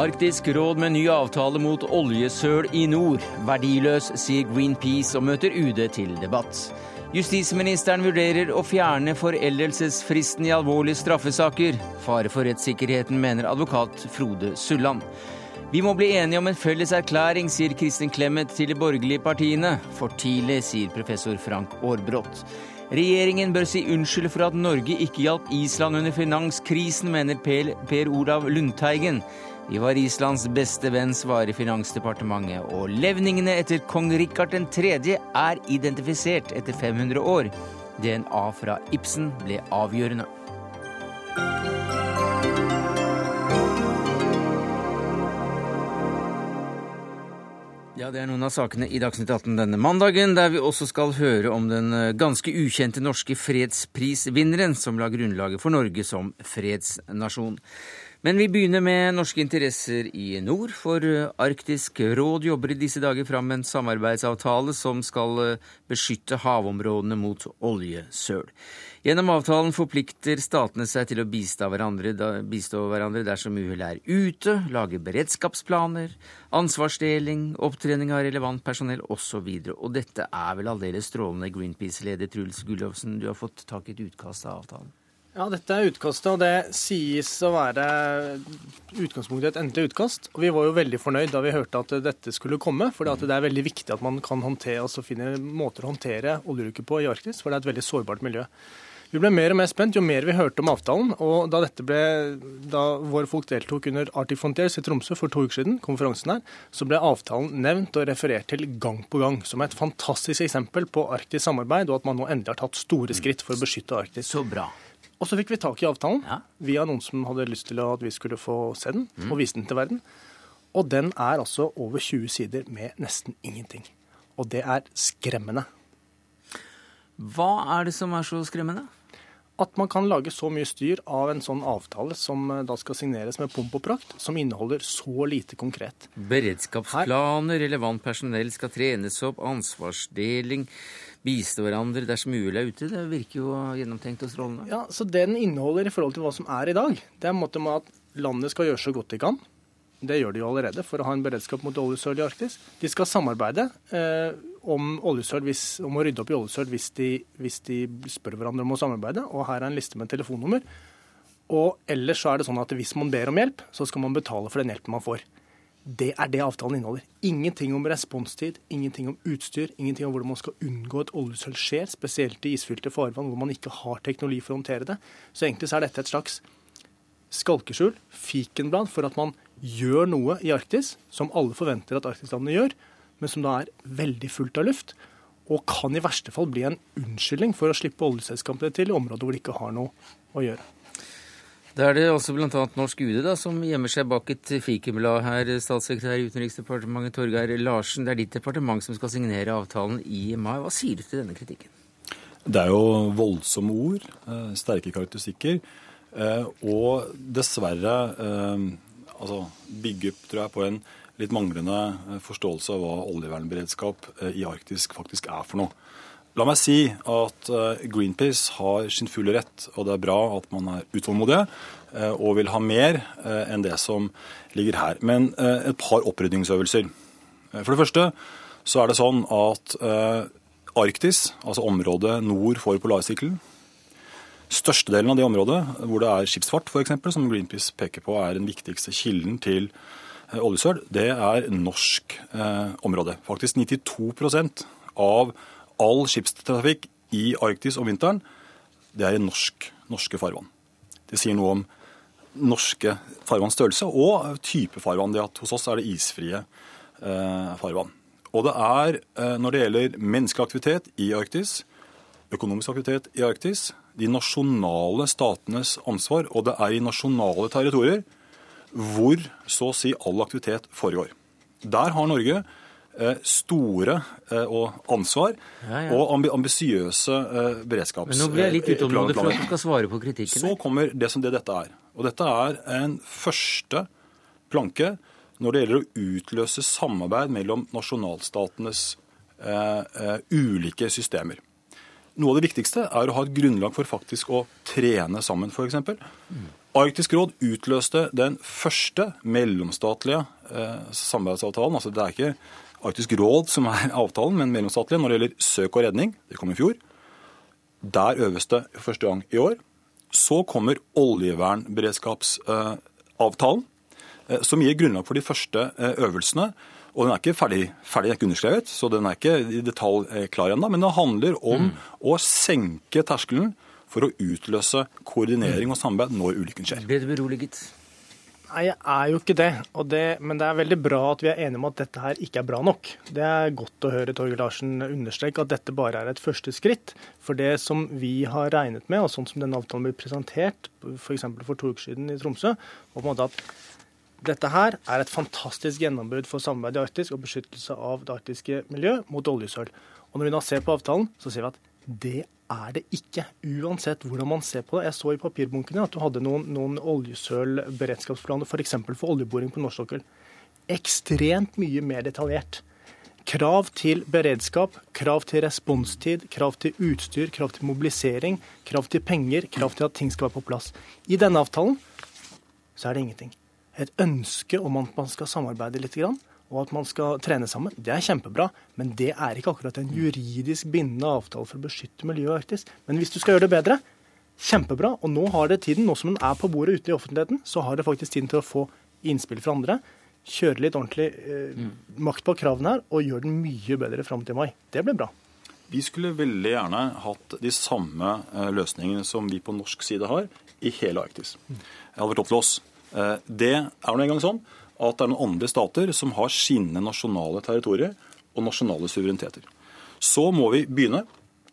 Arktisk råd med ny avtale mot oljesøl i nord. Verdiløs, sier Greenpeace og møter UD til debatt. Justisministeren vurderer å fjerne foreldelsesfristen i alvorlige straffesaker. Fare for rettssikkerheten, mener advokat Frode Sulland. Vi må bli enige om en felles erklæring, sier Kristin Clemet til de borgerlige partiene. For tidlig, sier professor Frank Aarbrot. Regjeringen bør si unnskyld for at Norge ikke hjalp Island under finanskrisen, mener Per, per Olav Lundteigen. Vi var Islands beste venn, svarer Finansdepartementet. Og levningene etter kong Rikard 3. er identifisert etter 500 år. DNA fra Ibsen ble avgjørende. Ja, Det er noen av sakene i Dagsnytt 18 denne mandagen, der vi også skal høre om den eh, ganske ukjente norske fredsprisvinneren som la grunnlaget for Norge som fredsnasjon. Men vi begynner med norske interesser i nord, for eh, Arktisk råd jobber i disse dager fram en samarbeidsavtale som skal eh, beskytte havområdene mot oljesøl. Gjennom avtalen forplikter statene seg til å bistå hverandre, bistå hverandre dersom uhell er ute, lage beredskapsplaner, ansvarsdeling, opptrening av relevant personell osv. Og, og dette er vel aldeles strålende, Greenpeace-leder Truls Gullovsen, Du har fått tak i et utkast av avtalen? Ja, dette er utkastet, og det sies å være utgangspunktet et endelig utkast. Og vi var jo veldig fornøyd da vi hørte at dette skulle komme, for det er veldig viktig at man kan håndtere, altså finne måter å håndtere oljeulykker på i Arktis, for det er et veldig sårbart miljø. Vi ble mer og mer spent jo mer vi hørte om avtalen. og Da, ble, da våre folk deltok under Arctic Frontiers i Tromsø for to uker siden, konferansen her, så ble avtalen nevnt og referert til gang på gang som et fantastisk eksempel på arktisk samarbeid, og at man nå endelig har tatt store skritt for å beskytte Arktis. Så bra. Og så fikk vi tak i avtalen ja. via noen som hadde lyst til at vi skulle få se den, mm. og vise den til verden. Og den er altså over 20 sider med nesten ingenting. Og det er skremmende. Hva er det som er så skremmende? At man kan lage så mye styr av en sånn avtale som eh, da skal signeres med pomp og prakt, som inneholder så lite konkret. Beredskapsplaner, relevant personell skal trenes opp, ansvarsdeling, bistå hverandre dersom uhellet er ute. Det virker jo gjennomtenkt og strålende. Ja, så Det den inneholder i forhold til hva som er i dag, det er en måte med at landet skal gjøre så godt de kan. Det gjør de jo allerede for å ha en beredskap mot oljesøl i Arktis. De skal samarbeide. Eh, om, hvis, om, å rydde opp i oljesøl hvis de, hvis de spør hverandre om å samarbeide. Og her er en liste med telefonnummer. Og ellers så er det sånn at hvis man ber om hjelp, så skal man betale for den hjelpen man får. Det er det avtalen inneholder. Ingenting om responstid, ingenting om utstyr, ingenting om hvordan man skal unngå at oljesøl skjer, spesielt i isfylte farvann hvor man ikke har teknologi for å håndtere det. Så egentlig så er dette et slags skalkeskjul, fikenblad, for at man gjør noe i Arktis som alle forventer at arktislandene gjør, men som da er veldig fullt av luft. Og kan i verste fall bli en unnskyldning for å slippe oljeselskapene til i områder hvor de ikke har noe å gjøre. Da er det også bl.a. norsk UD da, som gjemmer seg bak et fikenblad her, statssekretær i Utenriksdepartementet Torgeir Larsen. Det er ditt departement som skal signere avtalen i mai. Hva sier du til denne kritikken? Det er jo voldsomme ord, eh, sterke karakteristikker. Eh, og dessverre eh, altså bygge tror jeg, på en litt manglende eh, forståelse av hva oljevernberedskap eh, i Arktis faktisk er for noe. La meg si at eh, Greenpeace har sin fulle rett, og det er bra at man er utålmodige og vil ha mer enn det som ligger her. Men et par opprydningsøvelser. For det første så er det sånn at Arktis, altså området nord for polarsirkelen, Størstedelen av det området hvor det er skipsfart, f.eks., som Greenpeace peker på er den viktigste kilden til oljesøl, det er norsk eh, område. Faktisk 92% av all skipstrafikk i Arktis om vinteren, det er i norsk, norske farvann. Det sier noe om norske farvanns størrelse og type farvann. Det at hos oss er det isfrie eh, farvann. Og det er, eh, når det gjelder menneskelig aktivitet i Arktis, økonomisk aktivitet i Arktis, de nasjonale statenes ansvar, og det er i nasjonale territorier hvor så å si all aktivitet foregår. Der har Norge eh, store og ansvar ja, ja. og ambisiøse eh, beredskaps... Men nå blir jeg litt utålmodig for at du skal svare på kritikken. Så kommer det som det dette er. Og dette er en første planke når det gjelder å utløse samarbeid mellom nasjonalstatenes eh, eh, ulike systemer. Noe av det viktigste er å ha et grunnlag for faktisk å trene sammen, f.eks. Arktisk råd utløste den første mellomstatlige eh, samarbeidsavtalen. Altså det er ikke Arktisk råd som er avtalen, men mellomstatlige når det gjelder søk og redning. Det kom i fjor. Der øves det første gang i år. Så kommer oljevernberedskapsavtalen, eh, som gir grunnlag for de første eh, øvelsene. Og Den er ikke ferdig, ferdig er ikke underskrevet, så den er ikke i detalj klar ennå. Men det handler om mm. å senke terskelen for å utløse koordinering og samarbeid når ulykken skjer. Ble du beroliget? Nei, jeg er jo ikke det. det. Men det er veldig bra at vi er enige om at dette her ikke er bra nok. Det er godt å høre Torgeir Larsen understreke at dette bare er et første skritt. For det som vi har regnet med, og sånn som denne avtalen blir presentert, f.eks. for, for to uker siden i Tromsø, var på en måte at dette her er et fantastisk gjennombrudd for samarbeid i Arktis og beskyttelse av det arktiske miljø mot oljesøl. Og når vi nå ser på avtalen, så ser vi at det er det ikke. Uansett hvordan man ser på det. Jeg så i papirbunkene at du hadde noen, noen oljesølberedskapsplaner, f.eks. For, for oljeboring på norsk sokkel. Ekstremt mye mer detaljert. Krav til beredskap, krav til responstid, krav til utstyr, krav til mobilisering, krav til penger, krav til at ting skal være på plass. I denne avtalen så er det ingenting. Et ønske om at man skal samarbeide litt. Og at man skal trene sammen, det er kjempebra. Men det er ikke akkurat en juridisk bindende avtale for å beskytte miljøet i Arktis. Men hvis du skal gjøre det bedre, kjempebra. Og nå har det tiden, nå som den er på bordet ute i offentligheten, så har det faktisk tiden til å få innspill fra andre. Kjøre litt ordentlig eh, mm. makt på kravene her, og gjøre den mye bedre fram til mai. Det blir bra. Vi skulle veldig gjerne hatt de samme eh, løsningene som vi på norsk side har, i hele Arktis. Det hadde vært opp til oss. Eh, det er nå engang sånn at det er noen andre stater som har sine nasjonale territorier og nasjonale suvereniteter. Så må vi begynne,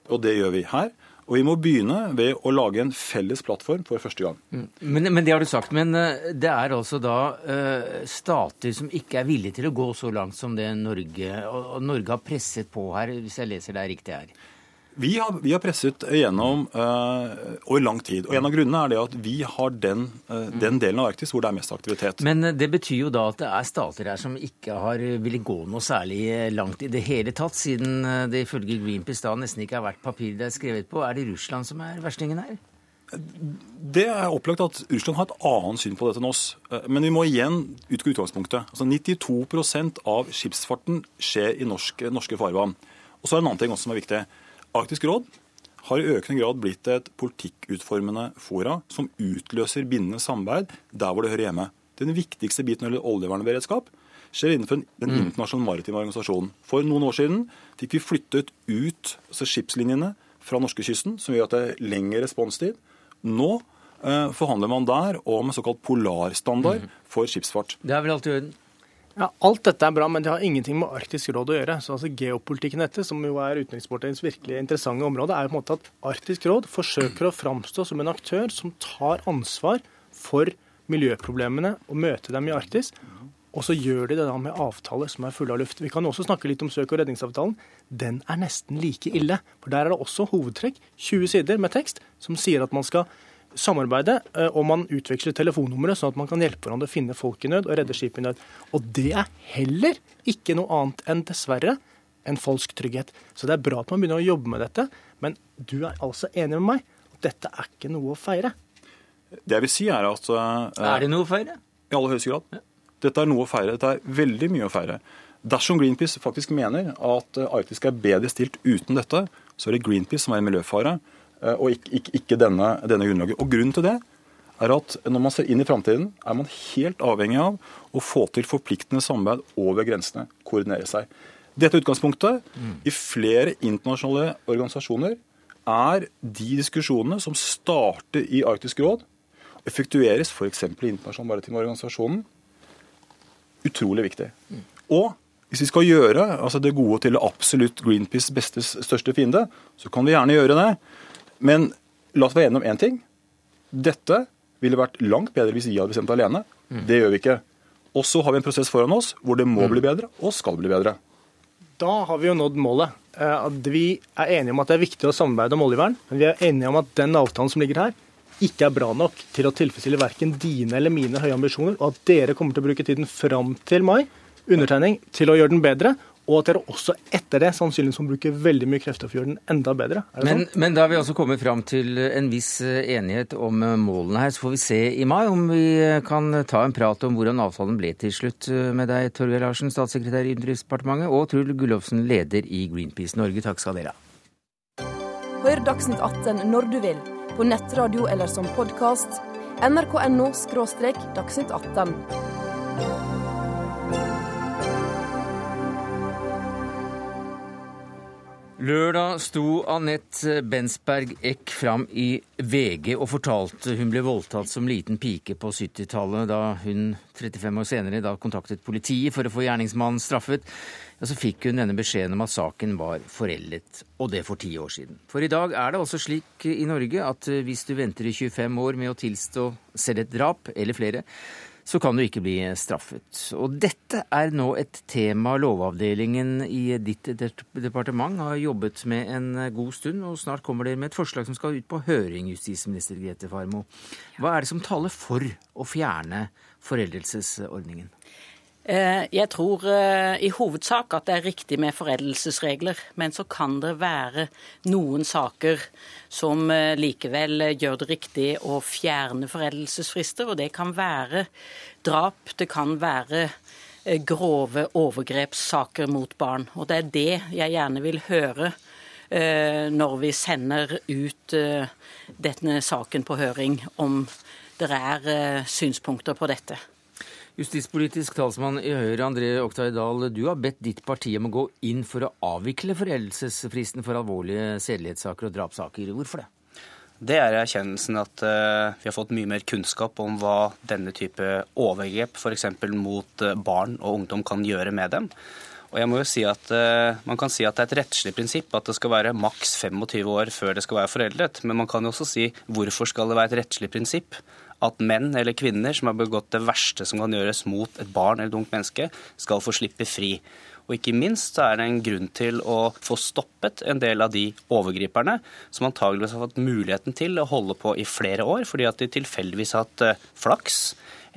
og det gjør vi her. Og vi må begynne ved å lage en felles plattform for første gang. Mm. Men, men det har du sagt. Men uh, det er altså da uh, stater som ikke er villige til å gå så langt som det Norge og Norge har presset på her, hvis jeg leser det riktig her. Vi har, vi har, presset gjennom uh, over lang tid. og En av grunnene er det at vi har den, uh, den, delen av Arktis hvor det er mest aktivitet. Men uh, det betyr jo da at det er stater her som ikke har villet gå noe særlig langt i det hele tatt, siden det ifølge Greenpeace da nesten ikke har vært papir det er skrevet på. Er det Russland som er verstingen her? Det er opplagt at Russland har et annet syn på dette enn oss. Men vi må igjen utgå utgangspunktet. Altså 92% av skipsfarten skjer i norske, norske farvann. Og så er det en annen ting også som er viktig. Arktisk råd har i økende grad blitt et politikkutformende fora som utløser bindende samarbeid der hvor det hører hjemme. Den viktigste biten når det gjelder oljevernberedskap skjer innenfor den mm. internasjonale maritime organisasjonen. For noen år siden fikk vi flyttet ut altså skipslinjene fra norskekysten, som gjør at det er lengre responstid. Nå eh, forhandler man der om en såkalt polarstandard mm. for skipsfart. Det er vel alltid? Ja, Alt dette er bra, men det har ingenting med Arktisk råd å gjøre. Så altså Geopolitikken dette, som jo er utenrikspolitikkens virkelig interessante område, er jo på en måte at Arktisk råd forsøker å framstå som en aktør som tar ansvar for miljøproblemene og møter dem i Arktis. Og så gjør de det da med avtaler som er fulle av luft. Vi kan også snakke litt om søk- og redningsavtalen. Den er nesten like ille. For der er det også hovedtrekk, 20 sider med tekst, som sier at man skal samarbeide, eh, og man utveksler telefonnumre, sånn at man kan hjelpe hverandre å finne folk i nød og redde skip i nød. Og det er heller ikke noe annet enn, dessverre, en falsk trygghet. Så det er bra at man begynner å jobbe med dette, men du er altså enig med meg at dette er ikke noe å feire? Det jeg vil si er at uh, Er det noe å feire? I aller høyeste grad. Dette er noe å feire. Dette er veldig mye å feire. Dersom Greenpeace faktisk mener at Arktis er bedre stilt uten dette, så er det Greenpeace som er en miljøfare. Eh, og ikke, ikke, denne, denne, grunnlaget. Og Grunnen til det er at når man ser inn i framtiden, er man helt avhengig av å få til forpliktende samarbeid over grensene. Koordinere seg. Dette utgangspunktet mm. i flere internasjonale organisasjoner er de diskusjonene som starter i Arktisk råd, effektueres f.eks. i Internasjonal maritim organisasjonen, utrolig viktig. Mm. Og hvis vi skal gjøre altså det gode til absolutt Greenpeace bestes største fiende, så kan vi gjerne gjøre det. Men la oss være enige om én ting. Dette ville vært langt bedre hvis vi hadde bestemt alene. Mm. Det gjør vi ikke. Og så har vi en prosess foran oss hvor det må mm. bli bedre, og skal bli bedre. Da har vi jo nådd målet. Eh, at vi er enige om at det er viktig å samarbeide om oljevern, men vi er enige om at den avtalen som ligger her, ikke er bra nok til å tilfredsstille verken dine eller mine høye ambisjoner, og at dere kommer til å bruke tiden fram til mai, undertegning, til å gjøre den bedre, og at dere også etter det sannsynligvis må bruke veldig mye krefter for å gjøre den enda bedre. Men, sånn? men, da har vi også kommet fram til en viss eh, enighet om eh, målene her. Så får vi se i mai om vi eh, kan ta en prat om hvordan avtalen ble til slutt med deg, Torgeir Larsen, statssekretær i Utenriksdepartementet, og Trull Gullofsen, leder i Greenpeace Norge. Takk skal dere ha. Hør Dagsnytt 18 når du vil, på nettradio eller som podkast. nrk.no – dagsnytt 18. Lørdag sto Anette Bensberg Eck fram i VG og fortalte hun ble voldtatt som liten pike på 70-tallet, da hun 35 år senere da kontaktet politiet for å få gjerningsmannen straffet. Ja, så fikk hun denne beskjeden om at saken var foreldet, og det for ti år siden. For i dag er det altså slik i Norge at hvis du venter i 25 år med å tilstå selv et drap, eller flere, så kan du ikke bli straffet. Og dette er nå et tema Lovavdelingen i ditt departement har jobbet med en god stund, og snart kommer dere med et forslag som skal ut på høring, justisminister Grete Farmo. Hva er det som taler for å fjerne foreldelsesordningen? Eh, jeg tror eh, i hovedsak at det er riktig med foreldelsesregler, men så kan det være noen saker som eh, likevel gjør det riktig å fjerne foreldelsesfrister. Og det kan være drap, det kan være grove overgrepssaker mot barn. Og det er det jeg gjerne vil høre når vi sender ut denne saken på høring, om det er synspunkter på dette. Justispolitisk talsmann i Høyre, André Oktay Dahl. Du har bedt ditt parti om å gå inn for å avvikle foreldelsesfristen for alvorlige sedelighetssaker og drapssaker. Hvorfor det? Det er erkjennelsen at uh, vi har fått mye mer kunnskap om hva denne type overgrep, f.eks. mot uh, barn og ungdom, kan gjøre med dem. Og jeg må jo si at uh, Man kan si at det er et rettslig prinsipp at det skal være maks 25 år før det skal være foreldet. Men man kan jo også si hvorfor skal det være et rettslig prinsipp at menn eller kvinner som har begått det verste som kan gjøres mot et barn eller et ungt menneske, skal få slippe fri. Og ikke minst så er det en grunn til å få stoppet en del av de overgriperne som antageligvis har fått muligheten til å holde på i flere år, fordi at de tilfeldigvis har hatt eh, flaks.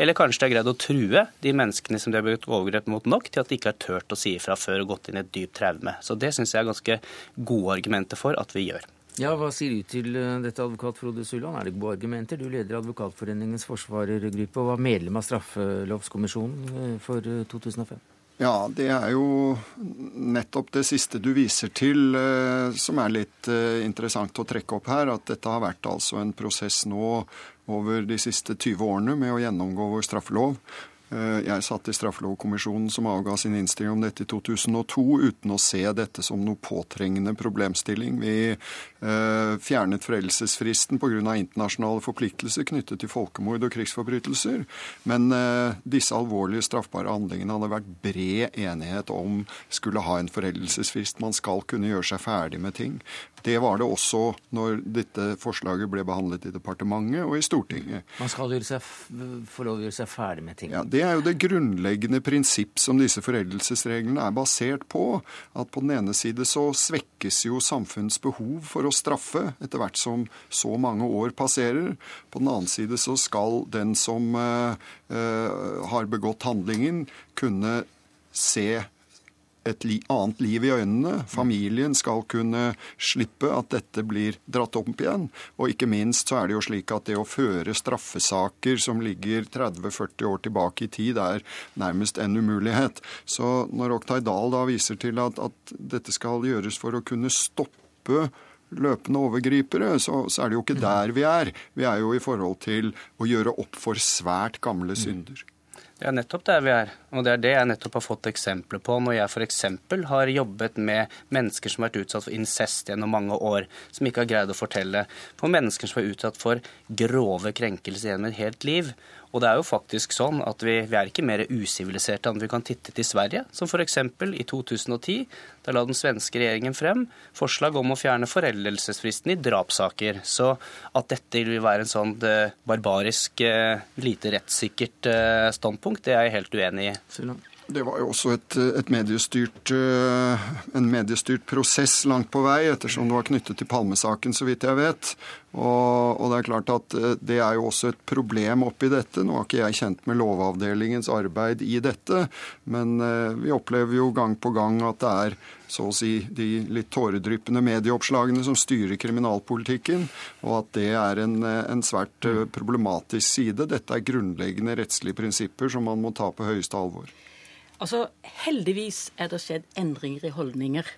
Eller kanskje de har greid å true de menneskene som de har begått overgrep mot nok, til at de ikke har turt å si ifra før og gått inn i et dypt traume. Så det syns jeg er ganske gode argumenter for at vi gjør. Ja, Hva sier du til eh, dette, advokat Frode Sulland? Er det gode argumenter? Du leder Advokatforeningens forsvarergruppe og var medlem av straffelovskommisjonen eh, for 2005. Eh, ja, det er jo nettopp det siste du viser til som er litt interessant å trekke opp her. At dette har vært altså en prosess nå over de siste 20 årene med å gjennomgå vår straffelov. Eh, jeg satt i Straffelovkommisjonen som avga sin innstilling om dette i 2002 uten å se dette som noe påtrengende problemstilling. Vi eh, fjernet foreldelsesfristen pga. internasjonale forpliktelser knyttet til folkemord og krigsforbrytelser. Men eh, disse alvorlige straffbare handlingene hadde vært bred enighet om skulle ha en foreldelsesfrist. Man skal kunne gjøre seg ferdig med ting. Det var det også når dette forslaget ble behandlet i departementet og i Stortinget. Man skal få lov til å gjøre seg ferdig med ting. Ja, Det er jo det grunnleggende prinsipp som disse foreldelsesreglene er basert på. At på den ene side så svekkes jo samfunnets behov for å straffe etter hvert som så mange år passerer. På den annen side så skal den som uh, uh, har begått handlingen, kunne se et li annet liv i øynene. Familien skal kunne slippe at dette blir dratt opp igjen. Og ikke minst så er det jo slik at det å føre straffesaker som ligger 30-40 år tilbake i tid, er nærmest en umulighet. Så når Oktay Dahl da viser til at, at dette skal gjøres for å kunne stoppe løpende overgripere, så, så, er det jo ikke der vi er. Vi er jo i forhold til å gjøre opp for svært gamle synder. Det er nettopp der vi er. Og det er det jeg nettopp har fått eksempler på når jeg f.eks. har jobbet med mennesker som har vært utsatt for incest gjennom mange år, som ikke har greid å fortelle. På mennesker som er utsatt for grove krenkelser gjennom et helt liv. Og det er jo faktisk sånn at vi, vi er ikke mer usiviliserte enn vi kan titte til Sverige, som f.eks. i 2010. Da la den svenske regjeringen frem forslag om å fjerne foreldelsesfristen i drapssaker. Så at dette vil være en sånn barbarisk, eh, lite rettssikkert eh, standpunkt, det er jeg helt uenig i. Det var jo også et, et mediestyrt, eh, en mediestyrt prosess langt på vei, ettersom det var knyttet til Palmesaken, så vidt jeg vet. Og, og, det er klart at eh, det er jo også et problem oppi dette. Nå har ikke jeg kjent med Lovavdelingens arbeid i dette, men eh, vi opplever jo gang på gang at det er så å si de litt tåredryppende medieoppslagene som styrer kriminalpolitikken, og at det er en, en svært problematisk side. Dette er grunnleggende rettslige prinsipper som man må ta på høyeste alvor. Altså, Heldigvis er det skjedd endringer i holdninger.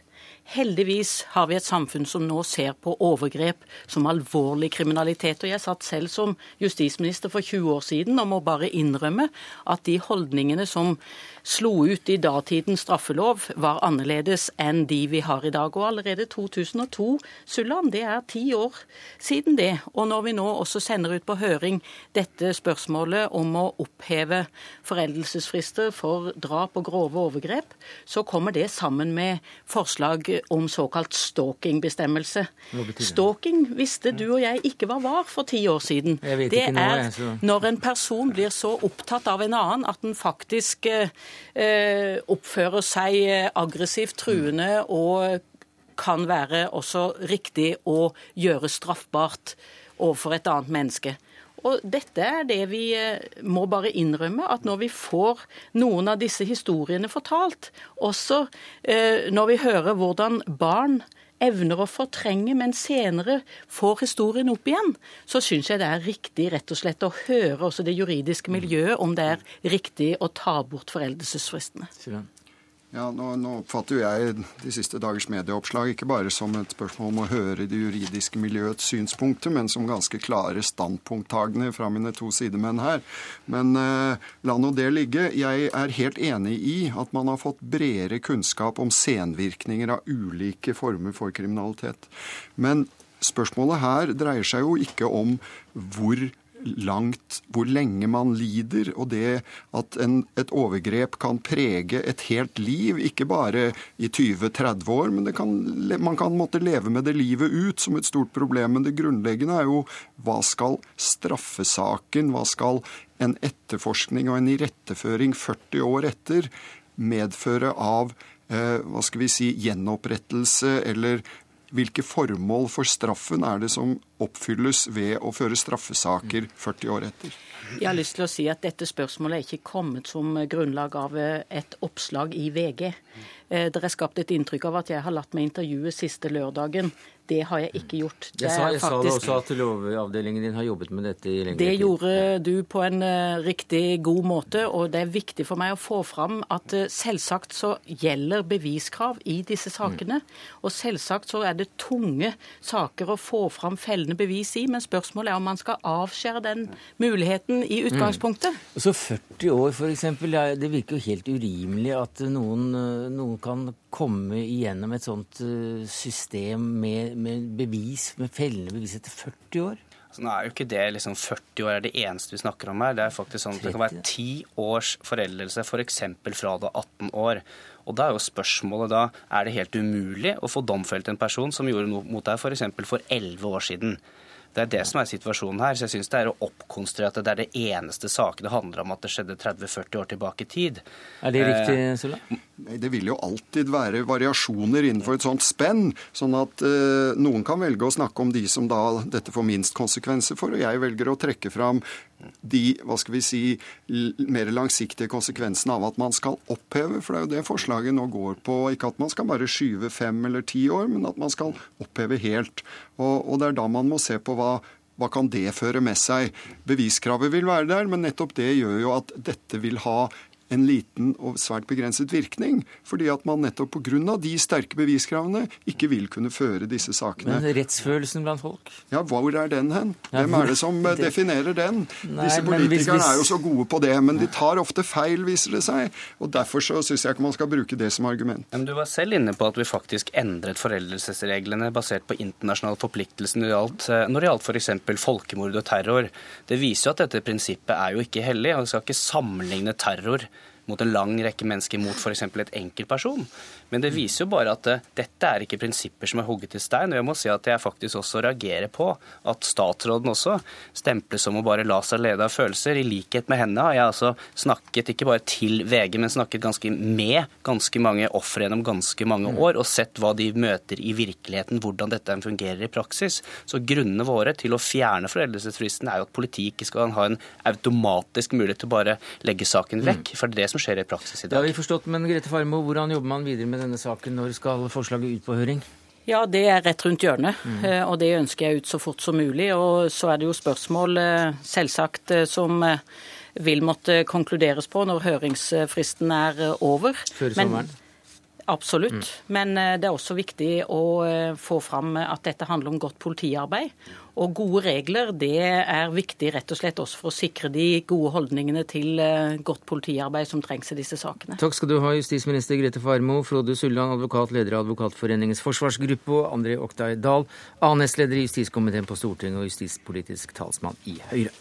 Heldigvis har vi et samfunn som nå ser på overgrep som alvorlig kriminalitet. Og jeg satt selv som justisminister for 20 år siden og må bare innrømme at de holdningene som slo ut i datidens straffelov, var annerledes enn de vi har i dag. Og allerede 2002, Sulland, det er ti år siden det. Og når vi nå også sender ut på høring dette spørsmålet om å oppheve foreldelsesfrister for drap og grove overgrep, så kommer det sammen med forslag om såkalt stalking-bestemmelse. Stalking visste du og jeg ikke hva var for ti år siden. Det er når en person blir så opptatt av en annen at den faktisk eh, oppfører seg eh, aggressivt, truende og kan være også riktig å gjøre straffbart overfor et annet menneske. Og dette er det vi eh, må bare innrømme, at når vi får noen av disse historiene fortalt, også når vi hører hvordan barn evner å fortrenge, men senere får historien opp igjen, så syns jeg det er riktig rett og slett å høre også det juridiske miljøet om det er riktig å ta bort foreldelsesfristene. Ja, nå, nå, oppfatter jo jeg de siste dagers medieoppslag ikke bare som et spørsmål om å høre det juridiske miljøets synspunkter, men som ganske klare standpunkttagende fra mine to sidemenn her. Men eh, la nå det ligge. Jeg er helt enig i at man har fått bredere kunnskap om senvirkninger av ulike former for kriminalitet. Men spørsmålet her dreier seg jo ikke om hvor langt hvor lenge man lider, og det at en, et overgrep kan prege et helt liv, ikke bare i 20-30 år, men kan, man kan måtte leve med det livet ut som et stort problem. Men det grunnleggende er jo hva skal straffesaken, hva skal en etterforskning og en iretteføring 40 år etter medføre av eh, hva skal vi si, gjenopprettelse eller hvilke formål for straffen er det som oppfylles ved å føre straffesaker 40 år etter? Jeg har lyst til å si at Dette spørsmålet er ikke kommet som grunnlag av et oppslag i VG. Eh, det er skapt et inntrykk av at jeg har latt meg intervjue siste lørdagen. Det har jeg ikke gjort. Det jeg sa, jeg faktisk, sa også at Lovavdelingen din har jobbet med dette i lengre tid. Det gjorde du på en uh, riktig god måte, og det er viktig for meg å få fram at uh, selvsagt så gjelder beviskrav i disse sakene. Mm. Og selvsagt så er det tunge saker å få fram fellende bevis i, men spørsmålet er om man skal avskjære den muligheten i mm. utgangspunktet. Mm. Så 40 år, f.eks. Det virker jo helt urimelig at noen, eh, noen kan komme igjennom et sånt system med med, bevis, med fellende bevis etter 40 år? Altså, nå er jo ikke det liksom 40 år er det eneste vi snakker om her. Det er faktisk sånn at det kan være 10 års foreldelse, f.eks. For fra da 18 år. Og da er jo spørsmålet da er det helt umulig å få domfelt en person som gjorde noe mot deg f.eks. for 11 år siden. Det er det som er situasjonen her. Så jeg syns det er å oppkonstruere at det er det eneste saken det handler om at det skjedde 30-40 år tilbake i tid. Er det riktig, eh, Sulla? Det vil jo alltid være variasjoner innenfor et sånt spenn. Sånn at eh, noen kan velge å snakke om de som da dette får minst konsekvenser for, og jeg velger å trekke fram de hva skal vi si, mer langsiktige konsekvensene av at man skal oppheve. For det er jo det forslaget nå går på. Ikke at man skal bare skyve fem eller ti år, men at man skal oppheve helt. Og, og det er da man må se på hva hva kan det føre med seg? Beviskravet vil være der, men nettopp det gjør jo at dette vil ha en liten og svært begrenset virkning. Fordi at man nettopp pga. de sterke beviskravene ikke vil kunne føre disse sakene. Men rettsfølelsen blant folk? Ja, hvor er den hen? Hvem er det som definerer den? Nei, disse politikerne hvis... er jo så gode på det, men de tar ofte feil, viser det seg. Og derfor så syns jeg ikke man skal bruke det som argument. Men du var selv inne på at vi faktisk endret foreldelsesreglene basert på internasjonale forpliktelser når det gjaldt, eh, når det gjaldt f.eks. folkemord og terror. Det viser jo at dette prinsippet er jo ikke hellig. og Vi skal ikke sammenligne terror mot en lang rekke mennesker, mot f.eks. et enkeltperson. Men det viser jo bare at uh, dette er ikke prinsipper som er hugget i stein. Og jeg må si at jeg faktisk også reagerer på at statsråden også stemples som å bare la seg lede av følelser. I likhet med henne har jeg altså snakket ikke bare til VG, men snakket ganske med ganske mange ofre gjennom ganske mange år, og sett hva de møter i virkeligheten, hvordan dette fungerer i praksis. Så grunnene våre til å fjerne foreldelsesfristen er jo at politiet ikke skal ha en automatisk mulighet til å bare legge saken vekk. For det er det som skjer i praksis i dag. Det har vi forstått, men Grete Farmo, hvordan jobber man videre med denne saken? Når skal forslaget ut på høring? Ja, det er rett rundt hjørnet, mm. og det ønsker jeg ut så fort som mulig. Og så er det jo spørsmål eh, selvsagt eh, som vil måtte konkluderes på når høringsfristen er over. Før sommeren? Absolutt. Men eh, det er også viktig å få fram at dette handler om godt politiarbeid. Og gode regler det er viktig rett og slett også for å sikre de gode holdningene til eh, godt politiarbeid som trengs i disse sakene. Takk skal du ha, justisminister Grete Farmo, Frode Sulland, advokat, leder av Advokatforeningens forsvarsgruppe, og André Oktay Dahl, A-nestleder i justiskomiteen på Stortinget og justispolitisk talsmann i Høyre.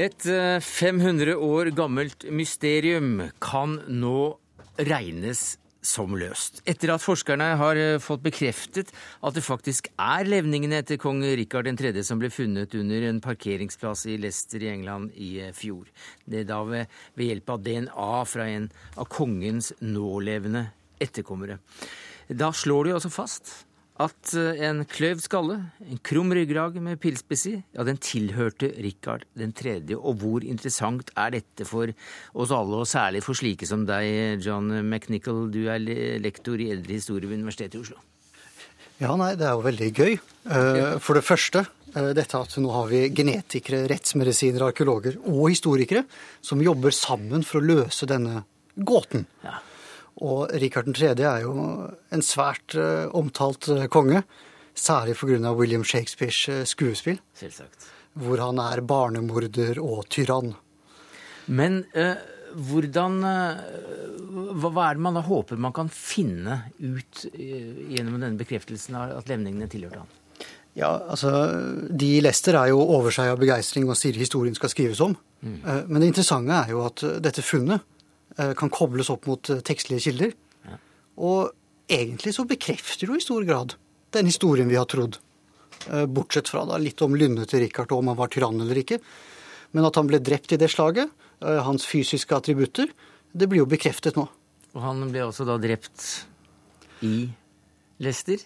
Et eh, 500 år gammelt mysterium kan nå regnes som løst. Etter at forskerne har eh, fått bekreftet at det faktisk er levningene etter kong Rikard 3. som ble funnet under en parkeringsplass i Leicester i England i eh, fjor. Det er da ved, ved hjelp av DNA fra en av kongens nålevende etterkommere. Da slår de altså fast at eh, en kløyvd skalle, en krum ryggrag med pilspiss i, ja, den tilhørte Rikard 3. Og hvor interessant er dette for oss alle, og særlig for slike som deg, John McNichol, du er lektor i eldre historie ved Universitetet i Oslo. Ja, nei, det er jo veldig gøy. Eh, For det første, eh, dette at nå har vi genetikere, rettsmedisinere, arkeologer og historikere som jobber sammen for å løse denne gåten. Ja. Og Rikard 3. er jo en svært eh, omtalt eh, konge, særlig pga. William Shakespeares eh, skuespill, Selvsagt. hvor han er barnemorder og tyrann. Men eh, hvordan hva, hva er det man da håper man kan finne ut eh, gjennom denne bekreftelsen av at levningene tilhørte han? Ja, altså, De i Leicester er jo over seg av begeistring og sier historien skal skrives om. Mm. Men det interessante er jo at dette funnet kan kobles opp mot eh, tekstlige kilder. Og egentlig så bekrefter jo i stor grad den historien vi har trodd. Eh, Bortsett fra da litt om lynnet til Richard og om han var tyrann eller ikke. Men at han ble drept i det slaget, eh, hans fysiske attributter, det blir jo bekreftet nå. Og han ble også da drept i Leicester?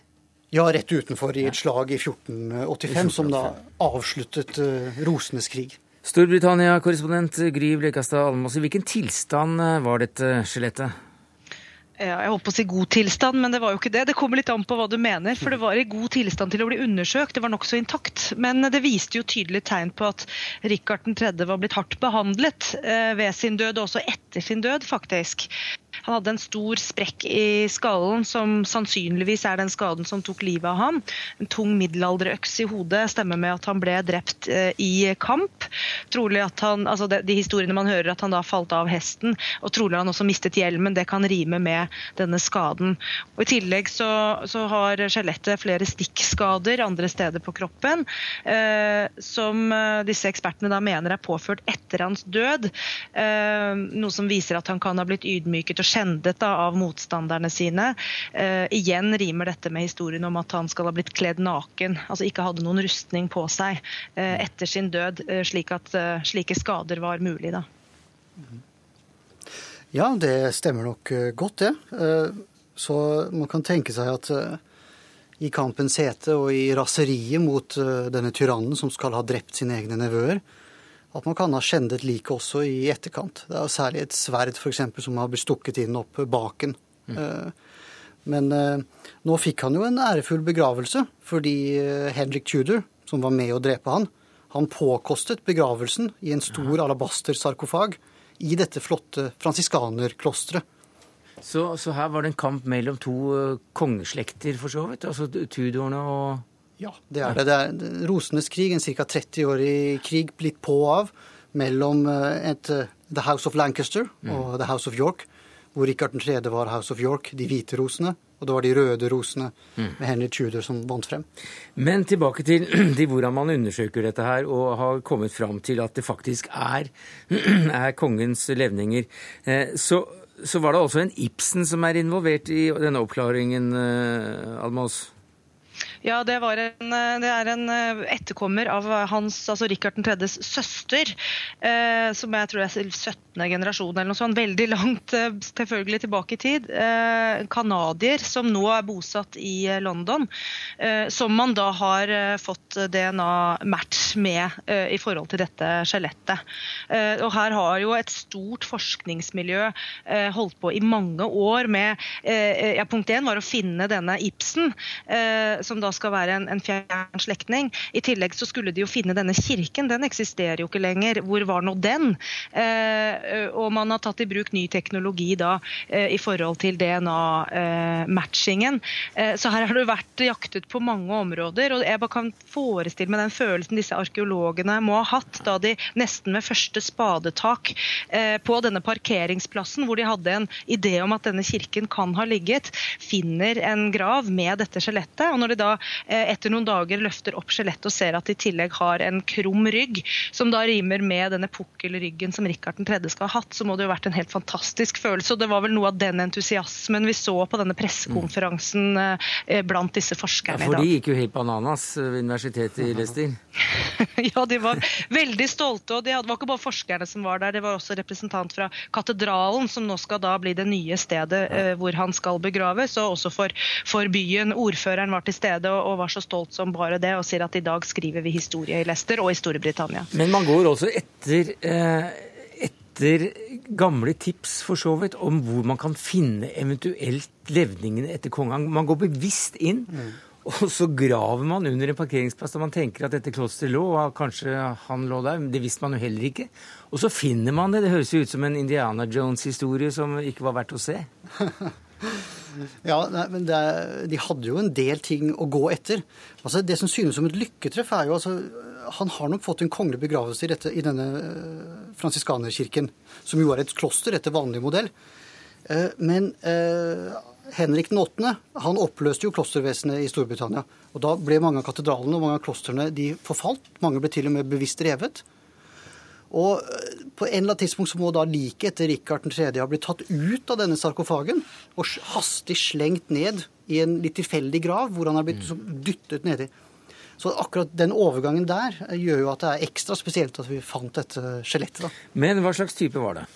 Ja, rett utenfor i et slag i 1485, som da avsluttet eh, rosenes krig. Storbritannia-korrespondent Gry Blekastad Almås, i hvilken tilstand eh, var dette skjelettet? Ja, jeg holdt på å si god tilstand, men det var jo ikke det. Det kommer litt an på hva du mener. For det var i god tilstand til å bli undersøkt. Det var nokså intakt. Men det viste jo tydelig tegn på at Rikard 3. var blitt hardt behandlet eh, ved sin død, og også etter sin død, faktisk. Han hadde en stor sprekk i skallen, som sannsynligvis er den skaden som tok livet av ham. En tung middelalderøks i hodet stemmer med at han ble drept eh, i kamp. Trolig at han, altså de, historiene man hører at han da falt av hesten, og trolig han også mistet hjelmen. Det kan rime med denne skaden. Og I tillegg så, så har skjelettet flere stikkskader andre steder på kroppen, eh, som eh, disse ekspertene da mener er påført etter hans død. Eh, noe som viser at han kan ha blitt ydmyket og skjendet da, av motstanderne sine. Eh, igjen rimer dette med historien om at han skal ha blitt kledd naken, altså ikke hadde noen rustning på seg eh, etter sin død, eh, slik at eh, slike skader var mulig. da. Ja, det stemmer nok eh, godt, det. Så man kan tenke seg at i kampens hete og i raseriet mot denne tyrannen som skal ha drept sine egne nevøer, at man kan ha skjendet liket også i etterkant. Det er særlig et sverd for eksempel, som har blitt stukket inn opp baken. Mm. Men eh, nå fikk han jo en ærefull begravelse, fordi eh, Henrik Tudor, som var med å drepe han, han påkostet begravelsen i en stor alabastersarkofag i dette flotte fransiskanerklosteret. Så, så her var det en kamp mellom to eh, kongeslekter, for så vidt? Altså Tudorene og Ja, det er det. Det er rosenes krig, en ca. 30-årig krig blitt på og av mellom eh, et, eh, The House of Lancaster og The House of York, hvor Richard 3. var House of York, de hvite rosene. Og det var de røde rosene med Henry Tudor som vant frem. Men tilbake til, til, hvordan man undersøker dette her, og har kommet fram til at det faktisk er, er kongens levninger. Eh, så, så, var det også en Ibsen som er involvert i denne oppklaringen, Almås? Ja, det, en, eh, det, er en eh, etterkommer av hans, altså Rikard 3.s søster, eh, som jeg tror er 17. generasjon eller noe sånt. Veldig langt eh, selvfølgelig tilbake i tid. Eh, som nå er bosatt i London. Eh, som man da har fått DNA-match med i forhold til dette skjelettet. og her har jo et stort forskningsmiljø holdt på i mange år med ja, Punkt én var å finne denne Ibsen, som da skal være en, en fjern slektning. I tillegg så skulle de jo finne denne kirken. Den eksisterer jo ikke lenger. Hvor var nå den? Eh, og man har tatt i bruk ny teknologi da eh, i forhold til DNA-matchingen. Eh, så her har det vært jaktet på mange områder. og Jeg bare kan forestille meg den følelsen disse arkeologene må ha hatt da de nesten med første spadetak eh, på denne parkeringsplassen, hvor de hadde en idé om at denne kirken kan ha ligget, finner en grav med dette skjelettet. Og når de da Eh, etter noen dager løfter opp skjelettet og ser at de i tillegg har en krum rygg, som da rimer med denne pukkelryggen som Rikard 3. skal ha hatt, så må det jo ha vært en helt fantastisk følelse. Og det var vel noe av den entusiasmen vi så på denne pressekonferansen eh, blant disse forskerne i dag. Ja, for de gikk jo helt bananas ved universitetet i Leicester. ja, de var veldig stolte. Og det var ikke bare forskerne som var der, det var også representant fra katedralen, som nå skal da bli det nye stedet eh, hvor han skal begraves. Og også for, for byen. Ordføreren var til stede og, og, var så stolt som bare det, og sier at i dag skriver vi historie i Leicester og i Storbritannia. Men man går også etter eh, etter gamle tips for så vidt om hvor man kan finne eventuelt levningene etter kongen. Man går bevisst inn. Mm. Og så graver man under en parkeringsplass da man tenker at dette klosteret lå, og kanskje han lå der. Det visste man jo heller ikke. Og så finner man det. Det høres jo ut som en Indiana Jones-historie som ikke var verdt å se. Ja, men det, De hadde jo en del ting å gå etter. Altså, Det som synes som et lykketreff, er jo altså Han har nok fått en kongelig begravelse i, dette, i denne eh, fransiskanerkirken, som jo er et kloster etter vanlig modell. Eh, men eh, Henrik den 8. han oppløste jo klostervesenet i Storbritannia. og Da ble mange av katedralene og mange av klostrene de forfalt. Mange ble til og med bevisst revet. Og eh, på en eller annen tidspunkt så må da liket etter Rikard 3. ha blitt tatt ut av denne sarkofagen og hastig slengt ned i en litt tilfeldig grav, hvor han er blitt mm. dyttet nedi. Så akkurat den overgangen der eh, gjør jo at det er ekstra spesielt at vi fant dette skjelettet. Men hva slags type var det?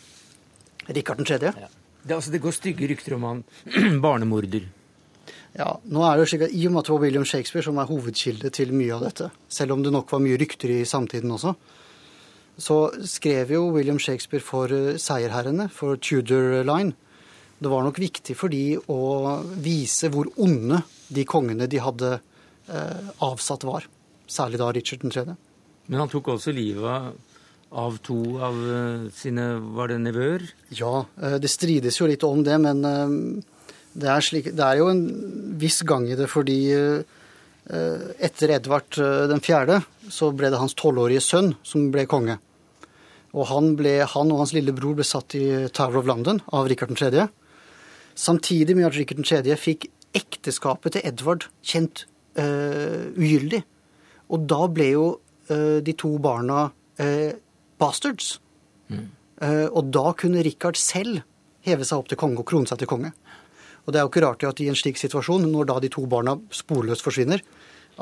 Rikard 3. Ja. Det, altså, det går stygge rykter om han barnemorder. Ja, nå er det jo slik at I og med at det var William Shakespeare som er hovedkilde til mye av dette, selv om det nok var mye rykter i samtiden også, så skrev jo William Shakespeare for eh, seierherrene, for Tudor Line. Det var nok viktig for de å vise hvor onde de kongene de hadde eh, avsatt, var. Særlig da Richard 3. Men han tok også livet av to av eh, sine Var det nevøer? Ja, eh, det strides jo litt om det, men det er, slik, det er jo en viss gang i det fordi etter Edvard den fjerde så ble det hans tolvårige sønn som ble konge. Og han, ble, han, og hans lillebror ble satt i Tower of London av Rikard 3. Samtidig med at Rikard 3. fikk ekteskapet til Edvard kjent uh, ugyldig. Og da ble jo uh, de to barna uh, bastards. Mm. og da kunne Rikard selv heve seg opp til konge og krone seg til konge. Og det er jo ikke rart at i en slik situasjon, når da de to barna sporløst forsvinner,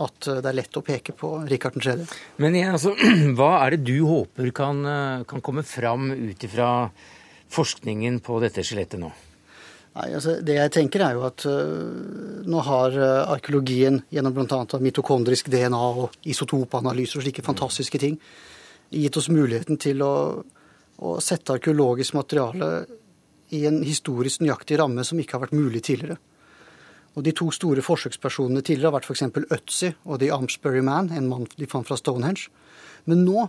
at eh, det er lett å peke på Rikard 3. Men igjen, altså, hva er det du håper kan, eh, kan komme fram ut ifra forskningen på dette skjelettet nå? Nei, altså, det jeg tenker er jo at uh, nå har uh, arkeologien gjennom bl.a. mitokondrisk DNA og isotopanalyser og slike fantastiske ting gitt oss muligheten til å, å sette arkeologisk materiale i en historisk nøyaktig ramme som ikke har vært mulig tidligere. Og De to store forsøkspersonene tidligere har vært f.eks. Øtzi og The Amsbury Man, en mann de fant fra Stonehenge. Men nå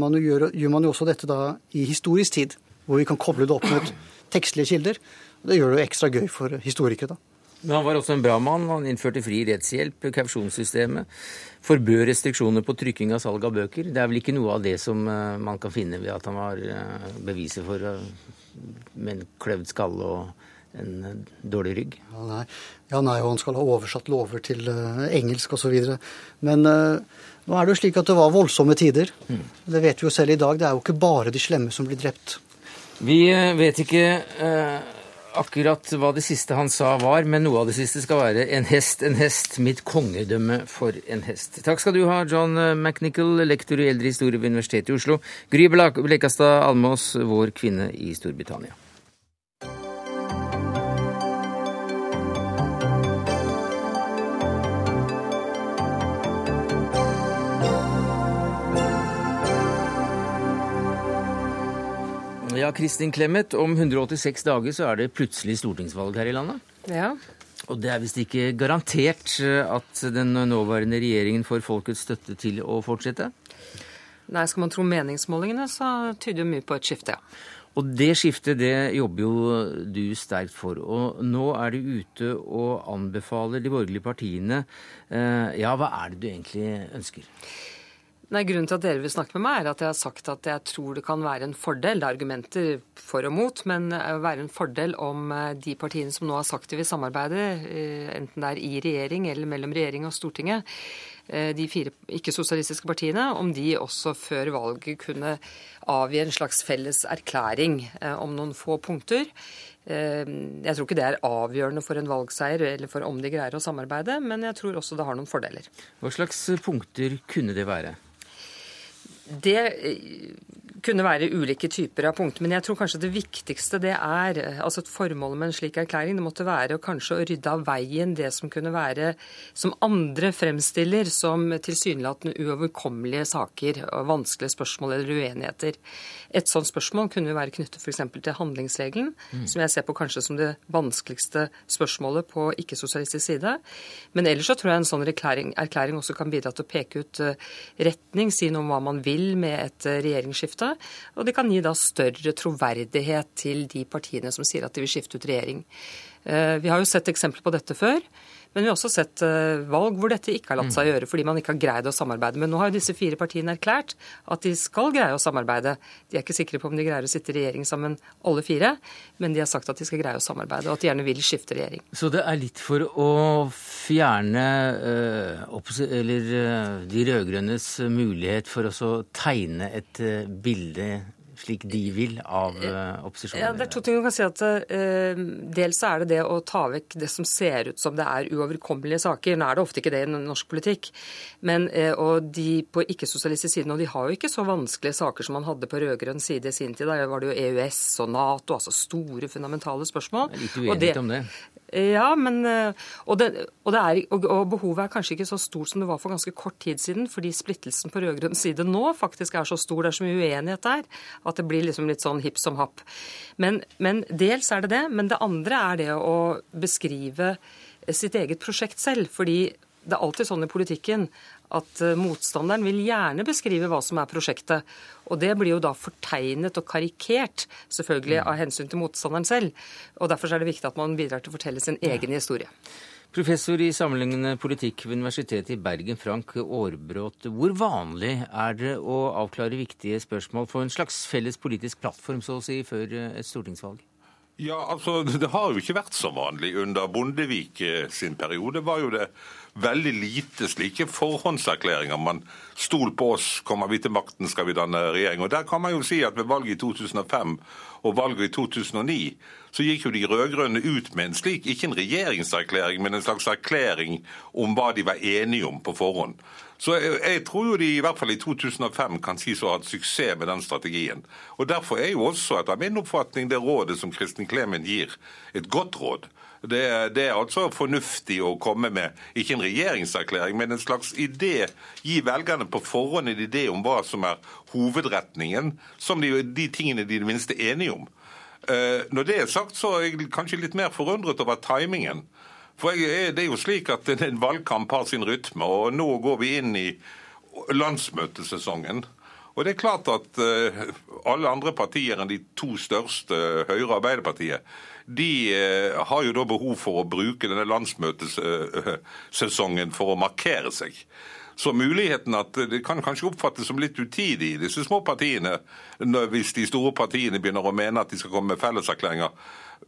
man gjøre, gjør man jo også dette da i historisk tid, hvor vi kan koble det opp mot tekstlige kilder. Og Det gjør det jo ekstra gøy for historikere. da. Men han var også en bra mann. Han innførte fri rettshjelp, kausjonssystemet. Forbød restriksjoner på trykking av salg av bøker. Det er vel ikke noe av det som eh, man kan finne ved at han var eh, beviset for eh, med en kløvd skalle og en dårlig rygg. Ja, nei. Ja, nei, og han skal ha oversatt lover til uh, engelsk osv. Men uh, nå er det jo slik at det var voldsomme tider. Mm. Det vet vi jo selv i dag. Det er jo ikke bare de slemme som blir drept. Vi uh, vet ikke akkurat hva det siste han sa var, men noe av det siste skal være 'en hest, en hest, mitt kongedømme for en hest'. Takk skal du ha, John McNichol, lektor i eldre historie ved Universitetet i Oslo. Gry Blekastad Almås, vår kvinne i Storbritannia. Ja, Kristin Clemet, om 186 dager så er det plutselig stortingsvalg her i landet. Ja. Og det er visst ikke garantert eh, at den nåværende regjeringen får folkets støtte til å fortsette? Nei, skal man tro meningsmålingene, så tyder jo mye på et skifte, ja. Og det skiftet det jobber jo du sterkt for. Og nå er du ute og anbefaler de borgerlige partiene eh, Ja, hva er det du egentlig ønsker? Nei, Grunnen til at dere vil snakke med meg, er at jeg har sagt at jeg tror det kan være en fordel. Det er argumenter for og mot, men det være en fordel om eh, de partiene som nå har sagt de vil samarbeide, eh, enten det er i regjering eller mellom regjering og Stortinget, eh, de fire ikke-sosialistiske partiene, om de også før valget kunne avgi en slags felles erklæring om noen få punkter. Jeg tror ikke det er avgjørende for en valgseier eller for om de greier å samarbeide, men jeg tror også det har noen fordeler. Hva slags punkter kunne det være? Det kunne være ulike typer av punkter, men jeg tror kanskje det viktigste det er eh, altså et Formålet med en slik erklæring det måtte være å kanskje å rydde av veien det som kunne være som andre fremstiller som tilsynelatende uoverkommelige saker, og vanskelige spørsmål eller uenigheter. Et sånt spørsmål kunne jo være knyttet f.eks. til handlingsregelen, mm. som jeg ser på kanskje som det vanskeligste spørsmålet på ikke-sosialistisk side. Men ellers så tror jeg en sånn erklæring, erklæring også kan bidra til å peke ut eh, retning, si noe om hva man vil med et regjeringsskifte. Og det kan gi da større troverdighet til de partiene som sier at de vil skifte ut regjering. Eh, vi har jo sett eksempler på dette før. Men vi har også sett eh, valg hvor dette ikke har latt seg gjøre fordi man ikke har greid å samarbeide. Men nå har jo disse fire partiene erklært at de skal greie å samarbeide. De er ikke sikre på om de greier å sitte i regjering sammen alle fire, men de har sagt at de skal greie å samarbeide, og at de gjerne vil skifte regjering. Så det er litt for å fjerne øh, eller, øh, de rød-grønnes mulighet for å tegne et bilde slik de vil, av uh, opposisjonen? Ja, det er to ting man kan si. at uh, Dels er det det å ta vekk det som ser ut som det er uoverkommelige saker. Nå er det ofte ikke det i norsk politikk. Men, uh, og de på ikke-sosialistisk side nå, de har jo ikke så vanskelige saker som man hadde på rød-grønn side i sin tid. Da var det jo EØS og Nato, altså store, fundamentale spørsmål. Jeg er litt uenighet om det. Ja, men, og, det, og, det er, og, og, behovet er kanskje ikke så stort som det var for ganske kort tid siden, fordi splittelsen på rød-grønn side nå faktisk er så stor, det er så mye uenighet der, at det blir liksom litt sånn hipp som happ. Men, men dels er det det. Men det andre er det å beskrive sitt eget prosjekt selv. Fordi det er alltid sånn i politikken at eh, motstanderen vil gjerne beskrive hva som er prosjektet. Og det blir jo da fortegnet og karikert, selvfølgelig av hensyn til motstanderen selv. Og derfor er det viktig at man bidrar til å fortelle sin egen historie. Professor i sammenlignende politikk ved Universitetet i Bergen, Frank Aarbrot. Hvor vanlig er det å avklare viktige spørsmål for en slags felles politisk plattform, så å si, før et stortingsvalg? Ja, altså, Det har jo ikke vært så vanlig. Under Bondevik sin periode var jo det veldig lite slike forhåndserklæringer. Man stol på oss, kommer vi til makten, skal vi danne regjering. Og Der kan man jo si at ved valget i 2005 og valget i 2009 så gikk jo de rød-grønne ut med en slik, ikke en regjeringserklæring, men en slags erklæring om hva de var enige om på forhånd. Så jeg, jeg tror jo de i hvert fall i 2005 kan sies å ha hatt suksess med den strategien. Og Derfor er jo også etter min oppfatning det rådet som Kristin Clemen gir, et godt råd. Det, det, er altså fornuftig å komme med ikke en regjeringserklæring, men en slags idé. Gi velgerne på forhånd en idé om hva som er hovedretningen, som de, de tingene de er det minste enige om. Uh, når det er sagt, så er jeg kanskje litt mer forundret over timingen. For jeg, det er jo slik at en valgkamp har sin rytme, og nå går vi inn i landsmøtesesongen. Og det er klart at uh, alle andre partier enn de to største, Høyre og Arbeiderpartiet, de eh, har jo da behov for å bruke denne landsmøtesesongen for å markere seg. Så muligheten at det kan kanskje oppfattes som litt utidig i disse små partiene, hvis de store partiene begynner å mene at de skal komme med felleserklæringer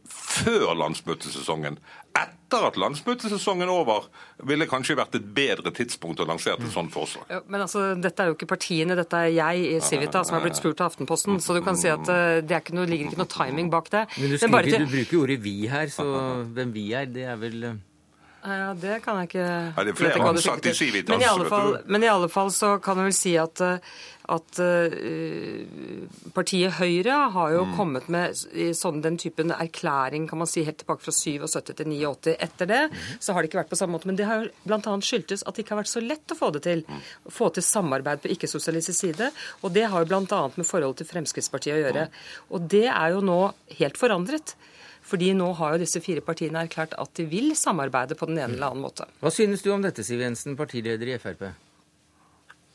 før landsmøtesesongen. Etter at landsmøtesesongen er over, ville kanskje vært et bedre tidspunkt å lansere et sånt forslag. Ja, men altså, Dette er jo ikke partiene, dette er jeg i Civita som har blitt spurt av Aftenposten. Så du kan si at uh, det ikke noe, ligger ikke noe timing bak det. Men du, skriver, til... du bruker ordet 'vi' her, så hvem vi er, det er vel uh... Ja, Det kan jeg ikke ja, Det er flere ansatte i Civitas. Men i, alle fall, men i alle fall så kan jeg vel si at, at uh, partiet Høyre har jo mm. kommet med sånn den typen erklæring kan man si, helt tilbake fra 77 til 89. Etter det mm. så har det ikke vært på samme måte. Men det har bl.a. skyldtes at det ikke har vært så lett å få det til. Mm. Få til samarbeid på ikke-sosialistisk side. Og det har jo bl.a. med forholdet til Fremskrittspartiet å gjøre. Og det er jo nå helt forandret. Fordi nå har jo disse fire partiene erklært at de vil samarbeide på den ene eller annen måte. Hva synes du om dette, Siv Jensen, partileder i Frp?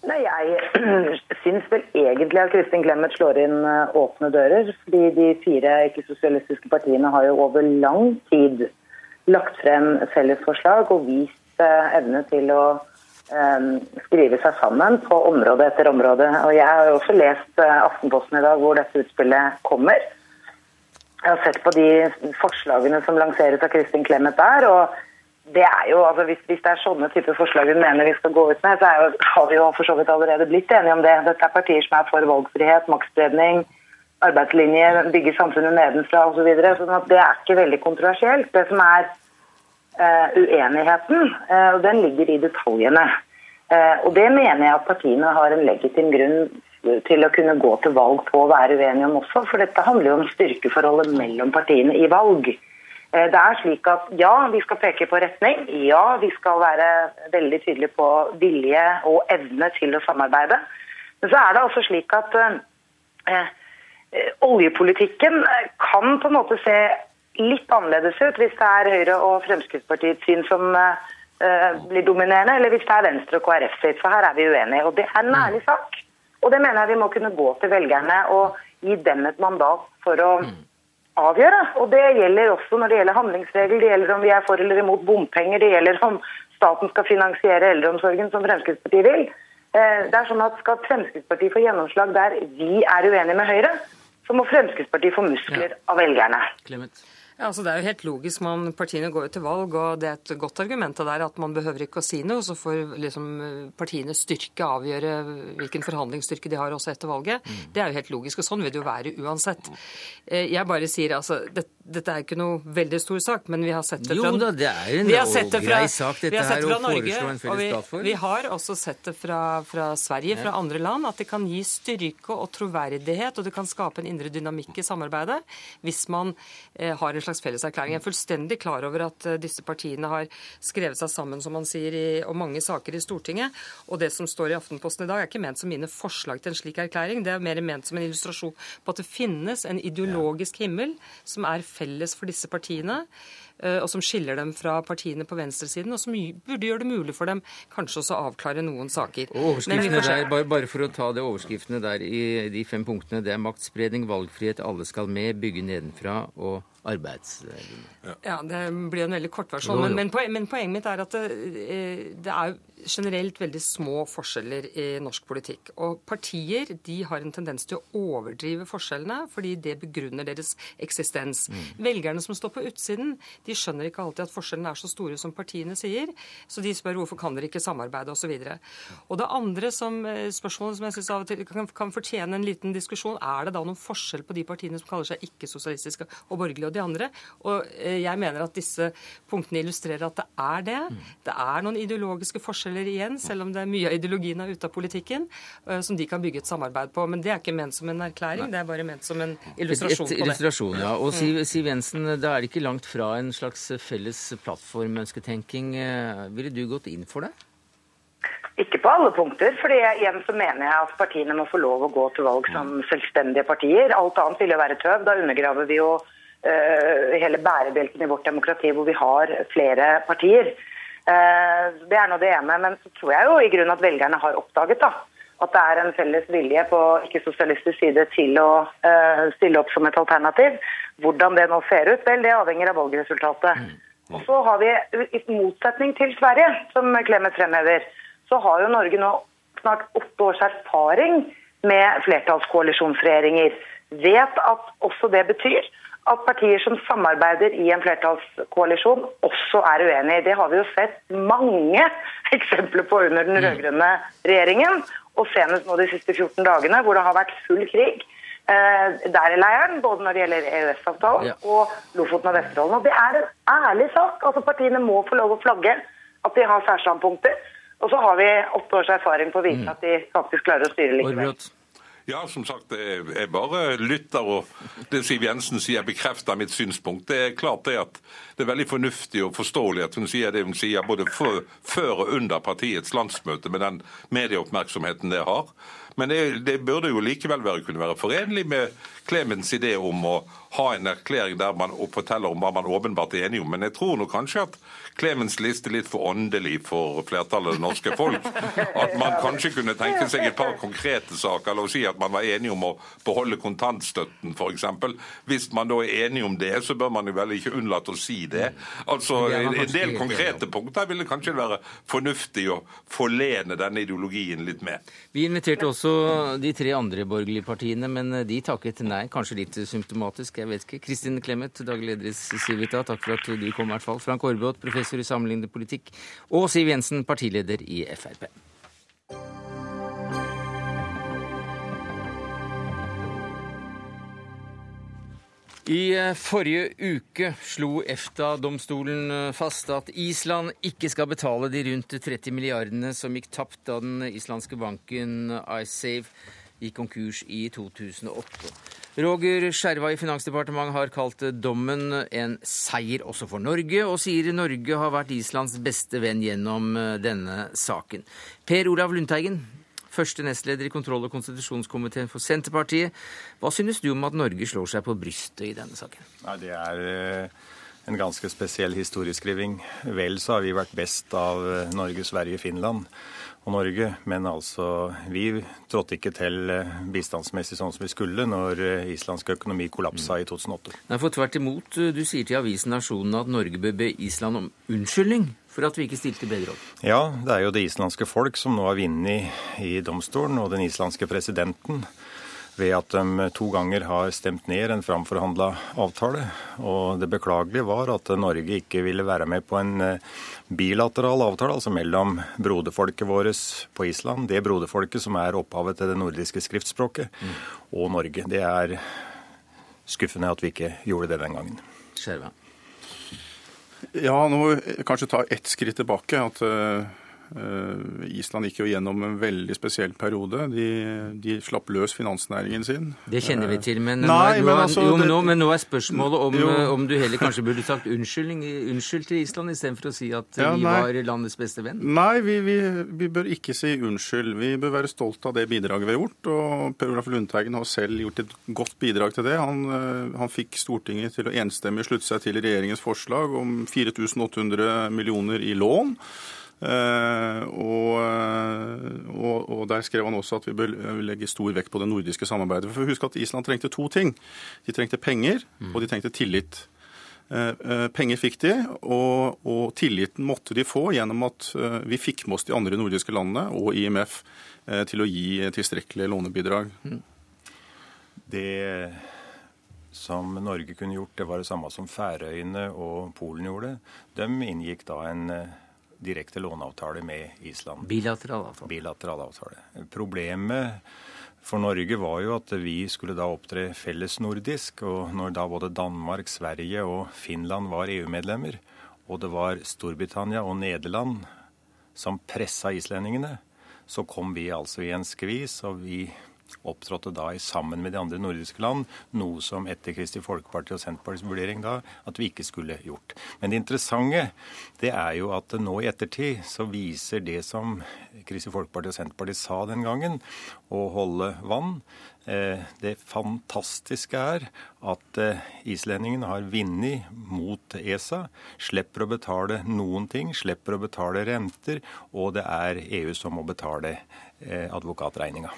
Nei, Jeg syns vel egentlig at Kristin Clemet slår inn eh, åpne dører. fordi de fire ikke-sosialistiske partiene har jo over lang tid lagt frem fellesforslag og vist eh, evne til å um, skrive seg sammen på område etter område. Og Jeg har jo også lest Aftenposten i dag hvor dette utspillet kommer. Jeg har sett på de forslagene som lanseres av Kristin Clemet der. og det er jo, altså hvis, hvis, det er sånne typer forslag hun mener vi skal gå ut med, så jo, har vi jo for så vidt allerede blitt enige om det. Dette er partier som er for valgfrihet, maktspredning, arbeidslinje, bygge samfunnet nedenfra osv. Så videre, sånn det er ikke veldig kontroversielt. Det som er uh, uenigheten, uh, og den ligger i detaljene. Uh, og det mener jeg at partiene har en legitim grunn til å kunne gå til valg på å være uenige om også. For dette handler jo om styrkeforholdet mellom partiene i valg. Eh, det er slik at ja, vi skal peke på retning. Ja, vi skal være veldig tydelige på vilje og evne til å samarbeide. Men så er det altså slik at eh, eh oljepolitikken kan på en måte se litt annerledes ut hvis det er Høyre og Fremskrittspartiets syn som eh, blir dominerende, eller hvis det er Venstre og KrF sitt. For her er vi uenige. Og det er en ærlig sak. Og det mener jeg vi må kunne gå til velgerne og gi dem et mandat for å mm. avgjøre. Og det gjelder også når det gjelder handlingsregel, det gjelder om vi er for eller imot bompenger, det gjelder om staten skal finansiere eldreomsorgen som Fremskrittspartiet vil. Eh, det er sånn at Skal Fremskrittspartiet få gjennomslag der vi er uenige med Høyre, så må Fremskrittspartiet få muskler av velgerne. Clement. Ja, altså Det er jo helt logisk. Man, partiene går jo til valg, og det er et godt argument det der at man behøver ikke å si noe. Så får liksom partienes styrke avgjøre hvilken forhandlingsstyrke de har også etter valget. Mm. Det er jo helt logisk, og sånn vil det jo være uansett. Eh, jeg bare sier altså det, Dette er ikke noe veldig stor sak, men vi har sett det fra Jo da, det er en grei sak, dette her, å foreslå en felles plattform. Vi, vi har også sett det fra, fra Sverige, fra andre land, at det kan gi styrke og troverdighet, og det kan skape en indre dynamikk i samarbeidet hvis man eh, har en slags slags felleserklæring. Jeg er fullstendig klar over at eh, disse partiene har skrevet seg sammen som man sier, i, om mange saker i Stortinget. Og det som står i Aftenposten i dag, er ikke ment som mine forslag til en slik erklæring. Det er mer ment som en illustrasjon på at det finnes en ideologisk himmel som er felles for disse partiene. Eh, og som skiller dem fra partiene på venstresiden, og som burde gjøre det mulig for dem kanskje også å avklare noen saker. Og Overskriftene der, bare, bare, for å ta det overskriftene der i de fem punktene, det er maktspredning, valgfrihet, alle skal med, bygge nedenfra og arbeidslinje. Ja, det blir en veldig kort versjon. Men, men, poen, men, poenget mitt er at det, eh, det er generelt veldig små forskjeller i norsk politikk. Og partier de har en tendens til å overdrive forskjellene fordi det begrunner deres eksistens. Mm. Velgerne som står på utsiden, de skjønner ikke alltid at forskjellene er så store som partiene sier. Så de spør hvorfor kan dere ikke samarbeide osv. Og, og det andre som, eh, spørsmålet som jeg syns av og til kan, kan, fortjene en liten diskusjon, er det da noen forskjell på de partiene som kaller seg ikke-sosialistiske og borgerlige og de andre? Og eh, jeg mener at disse punktene illustrerer at det er det. Mm. Det er noen ideologiske forskjeller forskjeller igjen, selv om det er mye av ideologien er ute av politikken, eh, som de kan bygge et samarbeid på. Men det er ikke ment som en erklæring, det er bare ment som en illustrasjon et, et, på det. Illustrasjon, ja. Og Siv, mm. Siv Jensen, da er det ikke langt fra en slags felles plattformønsketenking. Eh, ville du gått inn for det? Ikke på alle punkter, for igjen så mener jeg at partiene må få lov å gå til valg som selvstendige partier. Alt annet ville jo være tøv. Da undergraver vi jo uh, hele bærebjelken i vårt demokrati hvor vi har flere partier. Eh, det er nå det ene. Men så tror jeg jo i grunnen at velgerne har oppdaget da, at det er en felles vilje på ikke-sosialistisk side til å uh, stille opp som et alternativ. Hvordan det nå ser ut, vel, det avhenger av valgresultatet. Mm. Og så har vi, i motsetning til Sverige, som Clemet fremhever, så har jo Norge nå snart åtte års erfaring med flertallskoalisjonsregjeringer. Vet at også det betyr at partier som samarbeider i en flertallskoalisjon, også er uenige. Det har vi jo sett mange eksempler på under den rød-grønne regjeringen. Og senest nå de siste 14 dagene, hvor det har vært full krig eh, der i leiren, både når det gjelder EØS-avtalen Ja. og Lofoten og Vesterålen. Og det er en ærlig sak. Altså Partiene må få lov å flagge at de har særstandpunkter. Og så har vi åtte års erfaring på å vise at de faktisk klarer å styre likevel. Ja, som sagt, jeg bare lytter, og det Siv Jensen sier bekrefter mitt synspunkt. Det er klart det at det er veldig fornuftig og forståelig at hun sier det hun sier, både før og under partiets landsmøte, med den medieoppmerksomheten det har. Men det, det burde jo likevel være, kunne være forenlig med Clemens idé om å ha en erklæring der man forteller om hva man åpenbart er enige om. Men jeg tror nok kanskje at Clemens liste litt for åndelig for flertallet av det norske folk. At man kanskje kunne tenke seg et par konkrete saker. La oss si at man var enige om å beholde kontantstøtten, f.eks. Hvis man da er enige om det, så bør man jo vel ikke unnlate å si det. Altså, En del konkrete punkter ville kanskje være fornuftig å forlene denne ideologien litt med. Vi inviterte også de tre andre borgerlige partiene, men de takket nei. Kanskje litt symptomatisk, jeg vet ikke. Kristin Clemet, daglig leder i Civita, takk for at du kom i hvert fall. Frank Aarbrot, professor i sammenlignende politikk. Og Siv Jensen, partileder i Frp. I eh, forrige uke slo EFTA-domstolen eh, fast at Island ikke skal betale de rundt 30 milliardene som gikk tapt da den islandske banken Icesave gikk konkurs i 2008. Roger Skjerva i Finansdepartementet har kalt dommen en seier også for Norge, og sier Norge har vært Islands beste venn gjennom eh, denne saken. Per Olav Lundteigen, første nestleder i kontroll- og konstitusjonskomiteen for Senterpartiet. Hva synes du om at Norge slår seg på brystet i denne saken? Nei, Det er eh, en ganske spesiell historieskriving. Vel så har vi vært best av eh, Norge, Sverige, Finland og Norge, men altså vi trådte ikke til eh, bistandsmessig sånn som vi skulle når islandsk økonomi kollapsa i 2008. Nei, for tvert imot, du sier til avisen Nasjonen at Norge bør be Island om unnskyldning for at vi ikke stilte bedre opp. Ja, det er jo det islandske folk som nå har vunnet i domstolen, og den islandske presidenten ved at de to ganger har stemt ned en framforhandla avtale. Og det beklagelige var at Norge ikke ville være med på en eh, bilateral avtale, altså mellom broderfolket vårt på Island, det broderfolket som er opphavet til det nordiske skriftspråket, og Norge. Det er skuffende at vi ikke gjorde det den gangen. Skjerva. Ja, nå må vi kanskje ta ett skritt tilbake. At eh, Island gikk jo gjennom en veldig spesiell periode. De, de slapp løs finansnæringen sin. Det kjenner vi til, men, Nei, nå, er, men altså, jo, men det- nå, men nå er spørsmålet om, eh, om du heller kanskje burde sagt unnskyld til Island istedenfor å si at eh, Ja, vi nei. var landets beste venn. Nei, vi, vi, vi bør ikke si unnskyld. Vi bør være stolt av det bidraget vi har gjort. Og Per Olaf Lundteigen har selv gjort et godt bidrag til det. Han, eh, han fikk Stortinget til å enstemmig slutte seg til regjeringens forslag om 4800 millioner i lån. Eh, og, eh, og, og der skrev han også at vi bør legge stor vekt på det nordiske samarbeidet. For Husk at Island trengte to ting. De trengte penger, og de trengte tillit. Eh, Penger fikk de, og, og tilliten måtte de få gjennom at vi fikk med oss de andre nordiske landene og IMF til å gi tilstrekkelige lånebidrag. Det som Norge kunne gjort, det var det samme som Færøyene og Polen gjorde. De inngikk da en direkte låneavtale med Island. Bilateral avtale. Bilateral avtale. Problemet for Norge var jo at vi skulle da opptre fellesnordisk. Og når da både Danmark, Sverige og Finland var EU-medlemmer, og det var Storbritannia og Nederland som pressa islendingene, så kom vi altså i en skvis, og vi opptrådte da i sammen med de andre nordiske land, noe som etter Kristelig Folkeparti og Senterpartiets vurdering da at vi ikke skulle gjort. Men det interessante det er jo at nå i ettertid så viser det som Kristelig Folkeparti og Senterpartiet sa den gangen, å holde vann. Eh, Det fantastiske er at eh, islendingene har vunnet mot ESA, slipper å betale noen ting, slipper å betale renter, og det er EU som må betale eh, advokatregninga.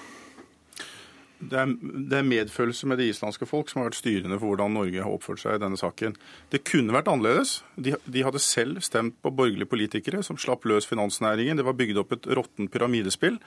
Det er, det er medfølelse med det islandske folk som har vært styrende for hvordan Norge har oppført seg i denne saken. Det kunne vært annerledes. De, de hadde selv stemt på borgerlige politikere som slapp løs finansnæringen. Det var bygd opp et råttent pyramidespill.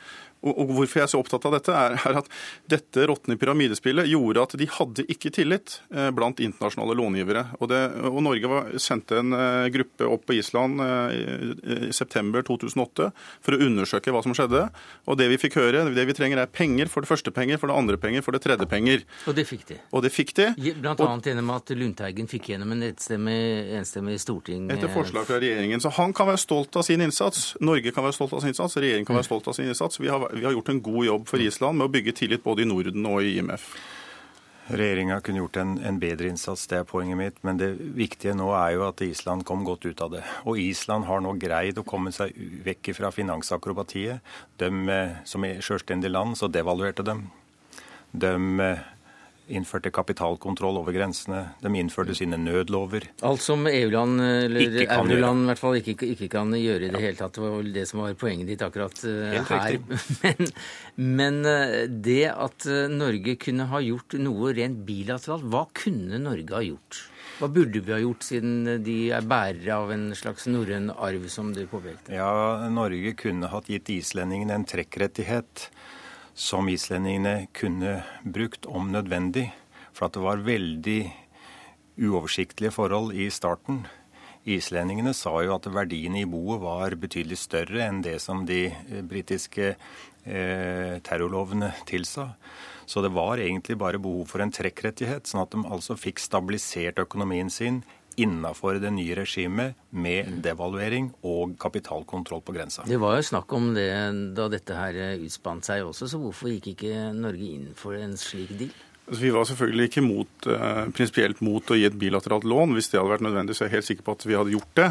Og, og, Hvorfor jeg er så opptatt av dette, er, er at dette råtne pyramidespillet gjorde at de hadde ikke tillit eh, blant internasjonale långivere. Og, det, og Norge var, sendte en eh, gruppe opp på Island eh, i, i september 2008 for å undersøke hva som skjedde. Og det vi fikk høre, det vi trenger er penger, for det første penger, for det andre penger, for det tredje penger. Og det fikk de. Og det fikk de. Blant annet gjennom at Lundteigen fikk gjennom en enstemmig storting. Etter forslag fra regjeringen. Så han kan være stolt av sin innsats. Norge kan være stolt av sin innsats. Regjeringen kan være stolt av sin innsats. Vi har, vi har gjort en god jobb for Island med å bygge tillit både i Norden og i IMF. Regjeringa kunne gjort en, en, bedre innsats, det er poenget mitt. Men det viktige nå er jo at Island kom godt ut av det. Og Island har nå greid å komme seg vekk fra finansakrobatiet. De eh, som er selvstendig land, så devaluerte dem. De eh, innførte kapitalkontroll over grensene. De innførte sine nødlover. Alt som EU-land, eller euroland i hvert fall, ikke, ikke, kan gjøre i det hele tatt. Det var vel det som var poenget ditt akkurat Helt her. Men, men uh, det at Norge kunne ha gjort noe rent bilateralt, hva kunne Norge ha gjort? Hva burde vi ha gjort, siden de er bærere av en slags norrøn arv, som du påpekte? Ja, Norge kunne hatt gitt islendingene en trekkrettighet som islendingene kunne brukt om nødvendig. For at det var veldig uoversiktlige forhold i starten. Islendingene sa jo at verdiene i boet var betydelig større enn det som de eh, britiske eh, terrorlovene tilsa. Så det var egentlig bare behov for en trekkrettighet, sånn at de altså fikk stabilisert økonomien sin innafor det nye regimet med devaluering og kapitalkontroll på grensa. Det var jo snakk om det da dette her utspant seg også, så hvorfor gikk ikke Norge inn for en slik deal? Altså, vi var selvfølgelig ikke mot, eh, prinsipielt mot å gi et bilateralt lån. Hvis det hadde vært nødvendig, så er jeg helt sikker på at vi hadde gjort det.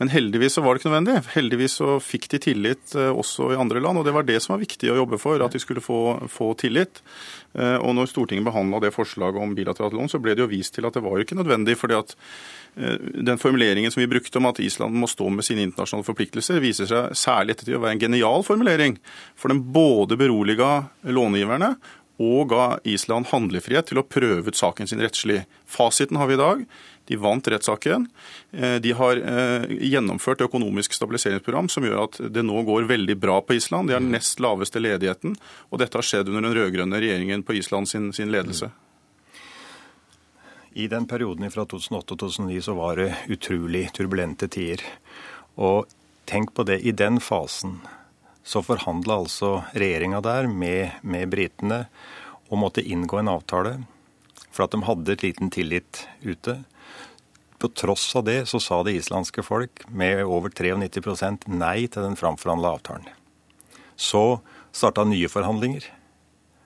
Men heldigvis så var det ikke nødvendig. Heldigvis så fikk de tillit eh, også i andre land, og det var det som var viktig å jobbe for, at de skulle få, få tillit. Eh, og når Stortinget behandla det forslaget om bilateralt lån, så ble det jo vist til at det var jo ikke nødvendig. fordi at Eh, den formuleringen som vi brukte om at Island må stå med sine internasjonale forpliktelser, viser seg særlig ettertid å være en genial formulering. For den både beroliga långiverne og ga Island handlefrihet til å prøve ut saken sin rettslig. Fasiten har vi i dag. De vant rettssaken. Eh, de har eh, gjennomført økonomisk stabiliseringsprogram som gjør at det nå går veldig bra på Island. De har den nest laveste ledigheten. Og dette har skjedd under den rød-grønne regjeringen på Island sin, sin ledelse. I den perioden fra 2008 og 2009 så var det utrolig turbulente tider. Og tenk på det, i den fasen så forhandla altså regjeringa der med, med britene og måtte inngå en avtale for at de hadde et liten tillit ute. På tross av det så sa det islandske folk med over 93% nei til den framforhandla avtalen. Så starta nye forhandlinger,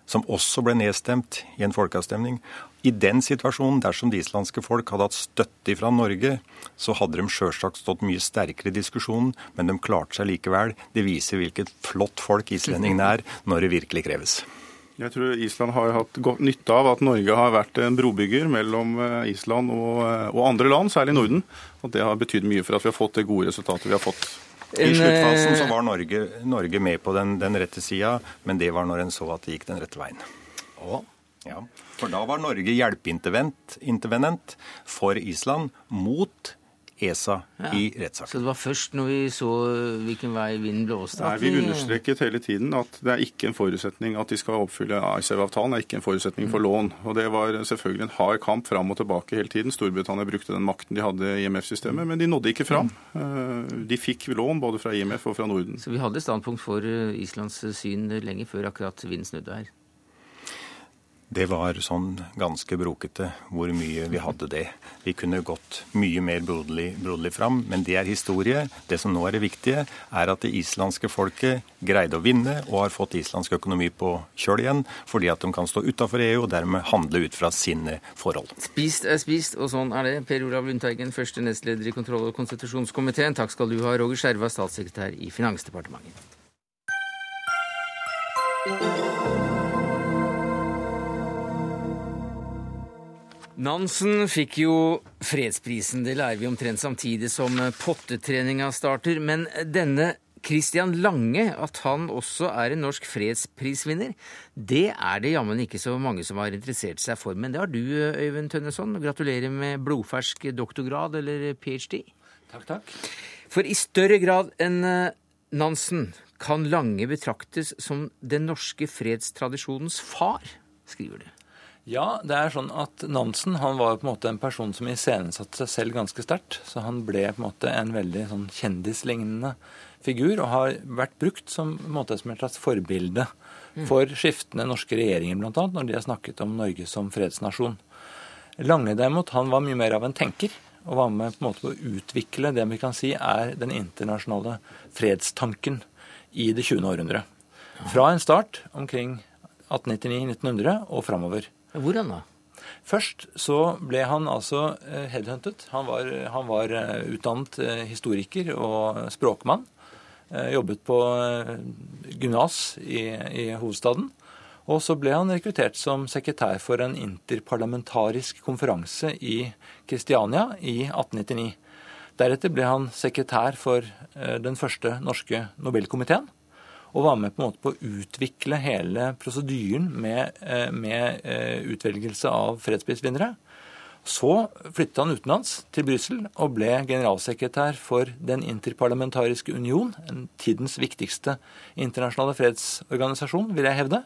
som også ble nedstemt i en folkeavstemning. I den situasjonen, dersom det islandske folk hadde hatt støtte fra Norge, så hadde de sjølsagt stått mye sterkere i diskusjonen, men de klarte seg likevel. Det viser hvilket flott folk islendingene er når det virkelig kreves. Jeg tror Island har hatt godt nytte av at Norge har vært en brobygger mellom eh, Island og, eh, og andre land, særlig Norden. Og det har betydd mye for at vi har fått det gode resultatet vi har fått. I sluttfasen så var Norge, Norge med på den, den rette sida, men det var når en så at det gikk den rette veien. Åh. Ja, For da var Norge hjelpeintervenent for Island mot ESA ja. i rettssaken. Så det var først når vi så hvilken vei vinden blåste Nei, Vi understreket hele tiden at det er ikke en forutsetning at de skal oppfylle ICEV-avtalen. er ikke en forutsetning for lån. Og Det var selvfølgelig en hard kamp fram og tilbake hele tiden. Storbritannia brukte den makten de hadde i IMF-systemet, men de nådde ikke fram. Eh, de fikk lån både fra IMF og fra Norden. Så vi hadde standpunkt for eh, Islands syn lenge før akkurat vinden snudde her? Det var sånn ganske brokete hvor mye vi hadde det. Vi kunne gått mye mer broderlig, broderlig fram, men det er historie. Det som nå er det viktige, er at det islandske folket greide å vinne og har fått islandsk økonomi på kjøl igjen, fordi at de kan stå utafor EU og dermed handle ut fra sine forhold. Spist er spist, og sånn er det. Per Olav Lundteigen, første nestleder i kontroll- og konstitusjonskomiteen. Takk skal du ha, Roger Skjerva, statssekretær i Finansdepartementet. Nansen fikk jo fredsprisen, det lærer vi omtrent samtidig som pottetreninga starter. Men denne Christian Lange, at han også er en norsk fredsprisvinner, det er det jammen ikke så mange som har interessert seg for. Men det har du, Øyvind Tønneson. Gratulerer med blodfersk doktorgrad eller ph.d. Takk, takk. For i større grad enn eh, Nansen kan Lange betraktes som den norske fredstradisjonens far, skriver du. Ja, det er sånn at Nansen han var på en måte en person som iscenesatte seg selv ganske sterkt. Så han ble på en måte en veldig sånn kjendislignende figur og har vært brukt som, en måte, som et slags forbilde mm. for skiftende norske regjeringer, bl.a. når de har snakket om Norge som fredsnasjon. Lange derimot, han var mye mer av en tenker og var med på en måte på å utvikle det vi kan si er den internasjonale fredstanken i det 20. århundret. Fra en start omkring 1899-1900 og framover. Hvordan da? Først så ble han altså eh, headhuntet. Han var, han var eh, utdannet eh, historiker og språkmann. Jobbet på gymnas i, i, hovedstaden. Og så ble han rekruttert som sekretær for en interparlamentarisk konferanse i Kristiania i 1899. Deretter ble han sekretær for den første norske Nobelkomiteen og var med på en måte på å utvikle hele prosedyren med, eh, med eh, utvelgelse av fredsprisvinnere. Så flyttet han utenlands, til Brussel, og ble generalsekretær for Den interparlamentariske union, en tidens viktigste internasjonale fredsorganisasjon, vil jeg hevde.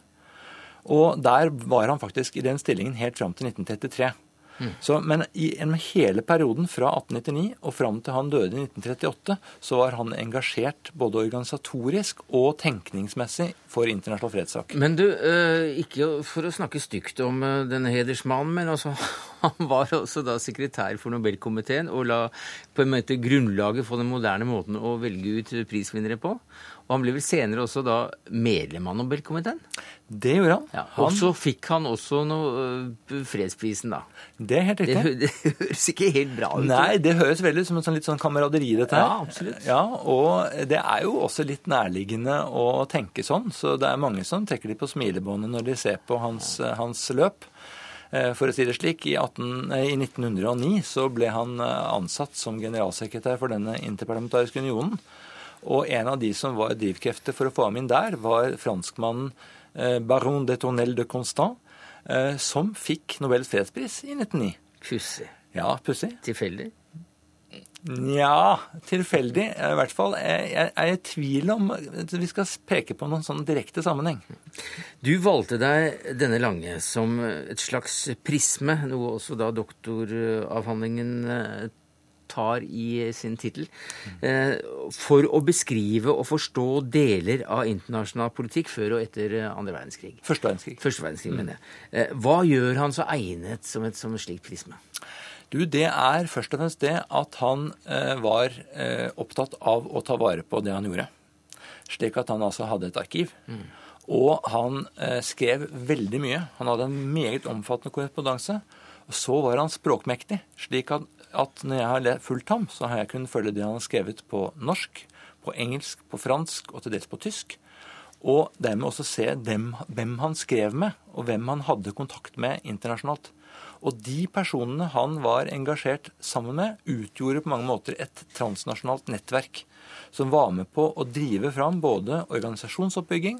Og der var han faktisk i den stillingen helt fram til 1933. Mm. Så, men gjennom hele perioden fra 1899 og fram til han døde i 1938, så var han engasjert både organisatorisk og tenkningsmessig for internasjonal fredssak. Men du, eh, ikke for å snakke stygt om eh, denne hedersmannen, men altså, han var også da sekretær for Nobelkomiteen og la på en måte grunnlaget for den moderne måten å velge ut prisvinnere på. Og han ble vel senere også da medlem av Nobelkomiteen? Det gjorde han. Ja, og så fikk han også noe, uh, fredsprisen, da. Det er helt riktig. Det, det, høres ikke helt bra ut. Nei, det høres veldig ut som en sånn, litt sånn kameraderi, dette her. Ja, absolutt. Ja, Og det er jo også litt nærliggende å tenke sånn, så det er mange som trekker litt på smilebåndet når de ser på hans, hans løp. Eh, for å si det slik, i, 18, I 1909 så ble han eh, ansatt som generalsekretær for denne interparlamentariske unionen. Og en av de som var drivkrefter for å få ham inn der, var franskmannen eh, baron de Tournelle de Constant, eh, som fikk Nobels fredspris i 1909. Pussig. Ja, pussig. Tilfeldig? Nja, tilfeldig. I hvert fall. Jeg er i tvil om vi skal peke på noen sånn direkte sammenheng. Du valgte deg denne lange som et slags prisme, noe også da doktoravhandlingen eh, tar i sin tittel, eh, for å beskrive og forstå deler av internasjonal politikk før og etter eh, andre verdenskrig. Første verdenskrig. Første verdenskrig, mm. mener jeg. Eh, hva gjør han så egnet som et, som et slikt prisme? Du, Det er først og fremst det at han var opptatt av å ta vare på det han gjorde. Slik at han altså hadde et arkiv. Mm. Og han skrev veldig mye. Han hadde en meget omfattende korrespondanse. Og så var han språkmektig, slik at at når jeg har fulgt ham, så har jeg kunnet følge det han har skrevet på norsk, på engelsk, på fransk og til dels på tysk. Og dermed også se dem, hvem han skrev med, og hvem han hadde kontakt med internasjonalt. Og de personene han var engasjert sammen med, utgjorde på mange måter et transnasjonalt nettverk som var med på å drive fram både organisasjonsoppbygging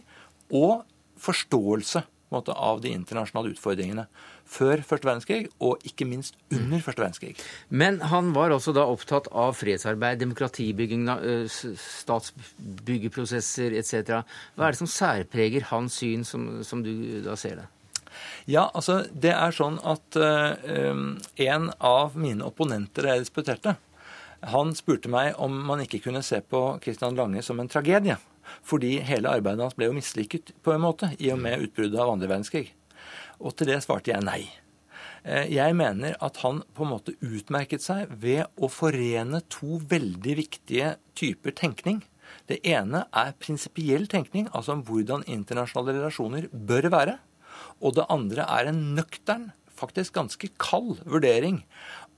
og forståelse måte, av de internasjonale utfordringene før første verdenskrig, og ikke minst under første verdenskrig. Men han var også da opptatt av fredsarbeid, demokratibygging, statsbyggeprosesser etc. Hva er det som særpreger hans syn, som, som du da ser det? Ja, altså det er sånn at uh, en av mine opponenter jeg disputerte, han spurte meg om man ikke kunne se på Kristian Lange som en tragedie. Fordi hele arbeidet hans ble jo mislykket på en måte i og med utbruddet av andre verdenskrig. Og til det svarte jeg nei. Eh, jeg mener at han på en måte utmerket seg ved å forene to veldig viktige typer tenkning. Det ene er prinsipiell tenkning, altså om hvordan internasjonale relasjoner bør være. Og det andre er en nøktern, faktisk ganske kald vurdering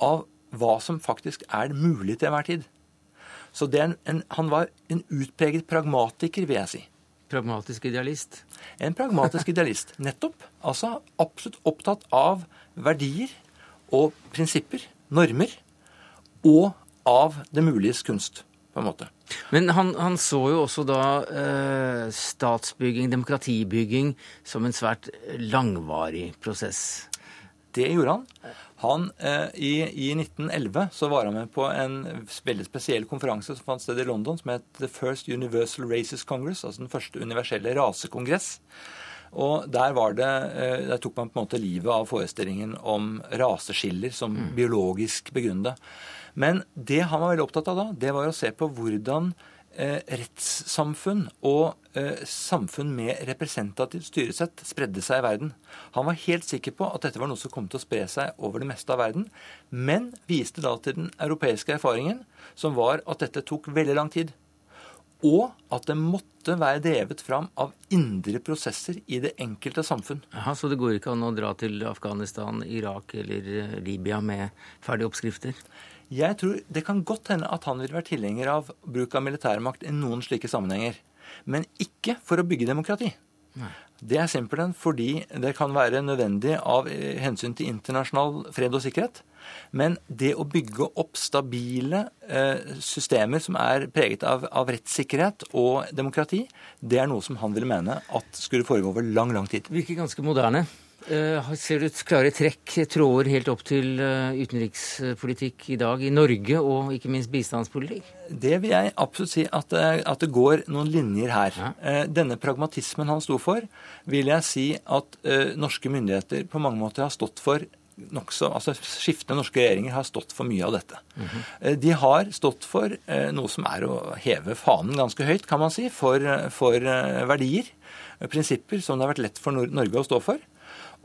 av hva som faktisk er mulig til enhver tid. Så en, en, han var en utpreget pragmatiker, vil jeg si. Pragmatisk idealist? En pragmatisk idealist, nettopp. Altså absolutt opptatt av verdier og prinsipper, normer, og av det muliges kunst. på en måte. Men han, han så jo også da eh, statsbygging, demokratibygging, som en svært langvarig prosess. Det gjorde han. Han, eh, i, I 1911 så var han med på en veldig spesiell konferanse som fant sted i London, som het The First Universal Races Congress, altså den første universelle rasekongress. Og der, var det, eh, der tok man på en måte livet av forestillingen om raseskiller som mm. biologisk begrunnede. Men det han var veldig opptatt av da, det var å se på hvordan rettssamfunn og eh, samfunn med representativt styresett spredde seg i verden. Han var helt sikker på at dette var noe som kom til å spre seg over det meste av verden, men viste da til den europeiske erfaringen, som var at dette tok veldig lang tid. Og at det måtte være drevet fram av indre prosesser i det enkelte samfunn. Aha, så det går ikke an å dra til Afghanistan, Irak eller eh, Libya med ferdige oppskrifter? Jeg tror Det kan godt hende at han vil være tilhenger av bruk av militærmakt i noen slike sammenhenger. Men ikke for å bygge demokrati. Nei. Det er simpelthen fordi det kan være nødvendig av eh, hensyn til internasjonal fred og sikkerhet. Men det å bygge opp stabile eh, systemer som er preget av, av, rettssikkerhet og demokrati, det er noe som han ville mene at skulle foregå over lang, lang tid. Virker ganske moderne. Uh, ser du et klare trekk, tråder helt opp til uh, utenrikspolitikk i dag i Norge, og ikke minst bistandspolitikk? Det vil jeg absolutt si at, uh, at det går noen linjer her. Ja. Denne pragmatismen han sto for, vil jeg si at norske myndigheter på mange måter har stått for Nokså, altså Skiftende norske regjeringer har stått for mye av dette. Mm -hmm. De har stått for noe som er å heve fanen ganske høyt, kan man si, for, for verdier. Prinsipper som det har vært lett for Norge å stå for.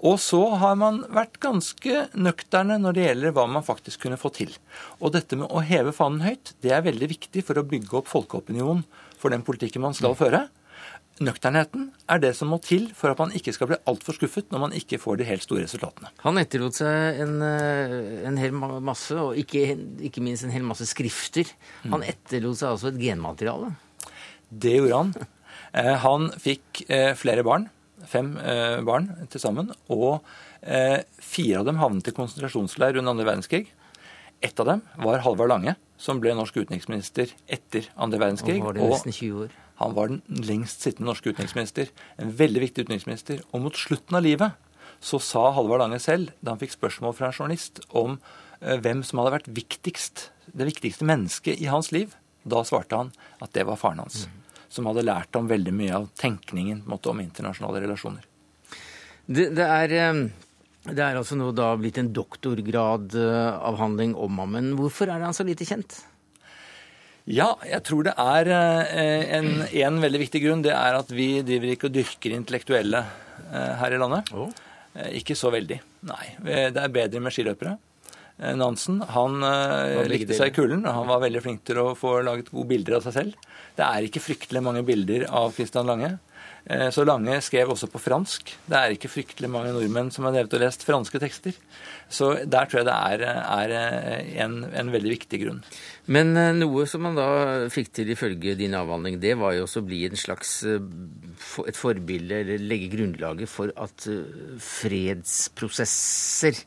Og så har man vært ganske nøkterne når det gjelder hva man faktisk kunne få til. Og dette med å heve fanen høyt, det er veldig viktig for å bygge opp folkeopinion for den politikken man skal føre. Nøkternheten er det som må til for at man ikke skal bli altfor skuffet når man ikke får de helt store resultatene. Han etterlot seg en, eh, en hel masse, og ikke, ikke, minst en hel masse skrifter. Han mm. etterlot seg altså et genmateriale. Det gjorde han. Eh, han fikk eh, flere barn fem eh, barn til sammen. Og eh, fire av dem havnet i konsentrasjonsleir under andre verdenskrig. Ett av dem var Halvard Lange, som ble norsk utenriksminister etter andre verdenskrig. Og var det nesten 20 år. Han var den lengst sittende norske utenriksminister. En veldig viktig utenriksminister. Og mot slutten av livet så sa Halvard Lange selv, da han fikk spørsmål fra en journalist om eh, hvem som hadde vært viktigst, det viktigste mennesket i hans liv, da svarte han at det var faren hans. Mm som hadde lært ham veldig mye av tenkningen måte, om internasjonale relasjoner. Det, det, er, eh, det, er, altså nå da blitt en doktorgradavhandling om ham. Men hvorfor er han så lite kjent? Ja, jeg tror det er eh, en, en, veldig viktig grunn. Det er at vi driver ikke og dyrker intellektuelle eh, her i landet. Oh. Ikke så veldig, nei. Det er bedre med skiløpere. Nansen han likte seg i kulden, han var veldig flink til å få laget gode bilder av seg selv. Det er ikke fryktelig mange bilder av Christian Lange. Eh, så Lange skrev også på fransk. Det er ikke fryktelig mange nordmenn som har drevet og lest franske tekster. Så der tror jeg det er, er eh, en, en, veldig viktig grunn. Men eh, noe som man da fikk til ifølge din avhandling, det var jo også å bli en slags et forbilde, eller legge grunnlaget for at fredsprosesser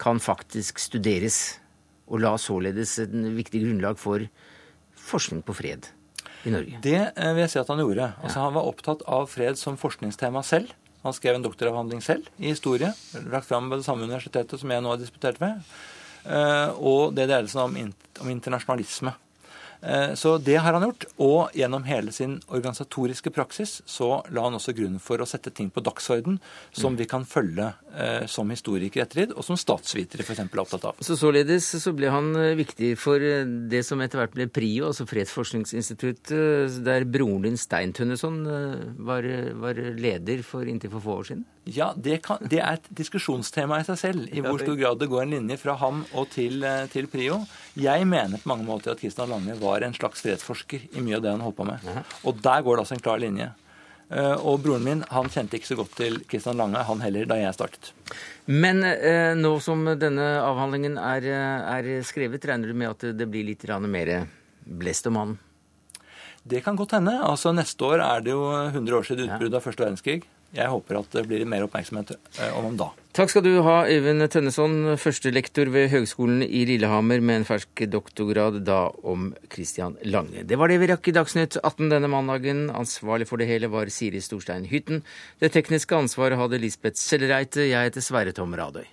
kan faktisk studeres. Og la således en viktig grunnlag for forskning på fred i Norge? Det eh, vil jeg si at han gjorde. Altså, Han var opptatt av fred som forskningstema selv. Han skrev en doktoravhandling selv i historie. Lagt fram ved det samme universitetet som jeg nå har disputert ved. Eh, og det dreide seg om, om internasjonalisme. Eh, så det har han gjort. Og gjennom hele sin organisatoriske praksis så la han også grunnen for å sette ting på dagsorden som mm. vi kan følge eh, som historikere ettertid, og som statsvitere f.eks. er opptatt av. Så Således så ble han eh, viktig for det som etter hvert ble PRIO, altså Fredsforskningsinstituttet, der broren din Stein Tønneson var, var leder for inntil for få år siden? Ja, det, kan, det, er et diskusjonstema i seg selv, i hvor stor grad det går en linje fra ham og til, eh, til Prio. Jeg mener på mange måter at Kristian Lange var en slags fredsforsker i mye av det han holdt på med. Og der går det altså en klar linje. Eh, og broren min han kjente ikke så godt til Kristian Lange, han heller, da jeg startet. Men eh, nå som denne avhandlingen er, er, skrevet, regner du med at det blir litt mer blest om han? Det kan godt hende. Altså Neste år er det jo 100 år siden utbruddet av første verdenskrig. Jeg håper at det blir mer oppmerksomhet eh, om ham da. Takk skal du ha, Øyvind Tønneson, førstelektor ved Høgskolen i Lillehammer med en fersk doktorgrad da om Christian Lange. Det var det vi rakk i Dagsnytt 18 denne mandagen. Ansvarlig for det hele var Siri Storstein Hytten. Det tekniske ansvaret hadde Lisbeth Sellereite. Jeg heter Sverre Tom Radøy.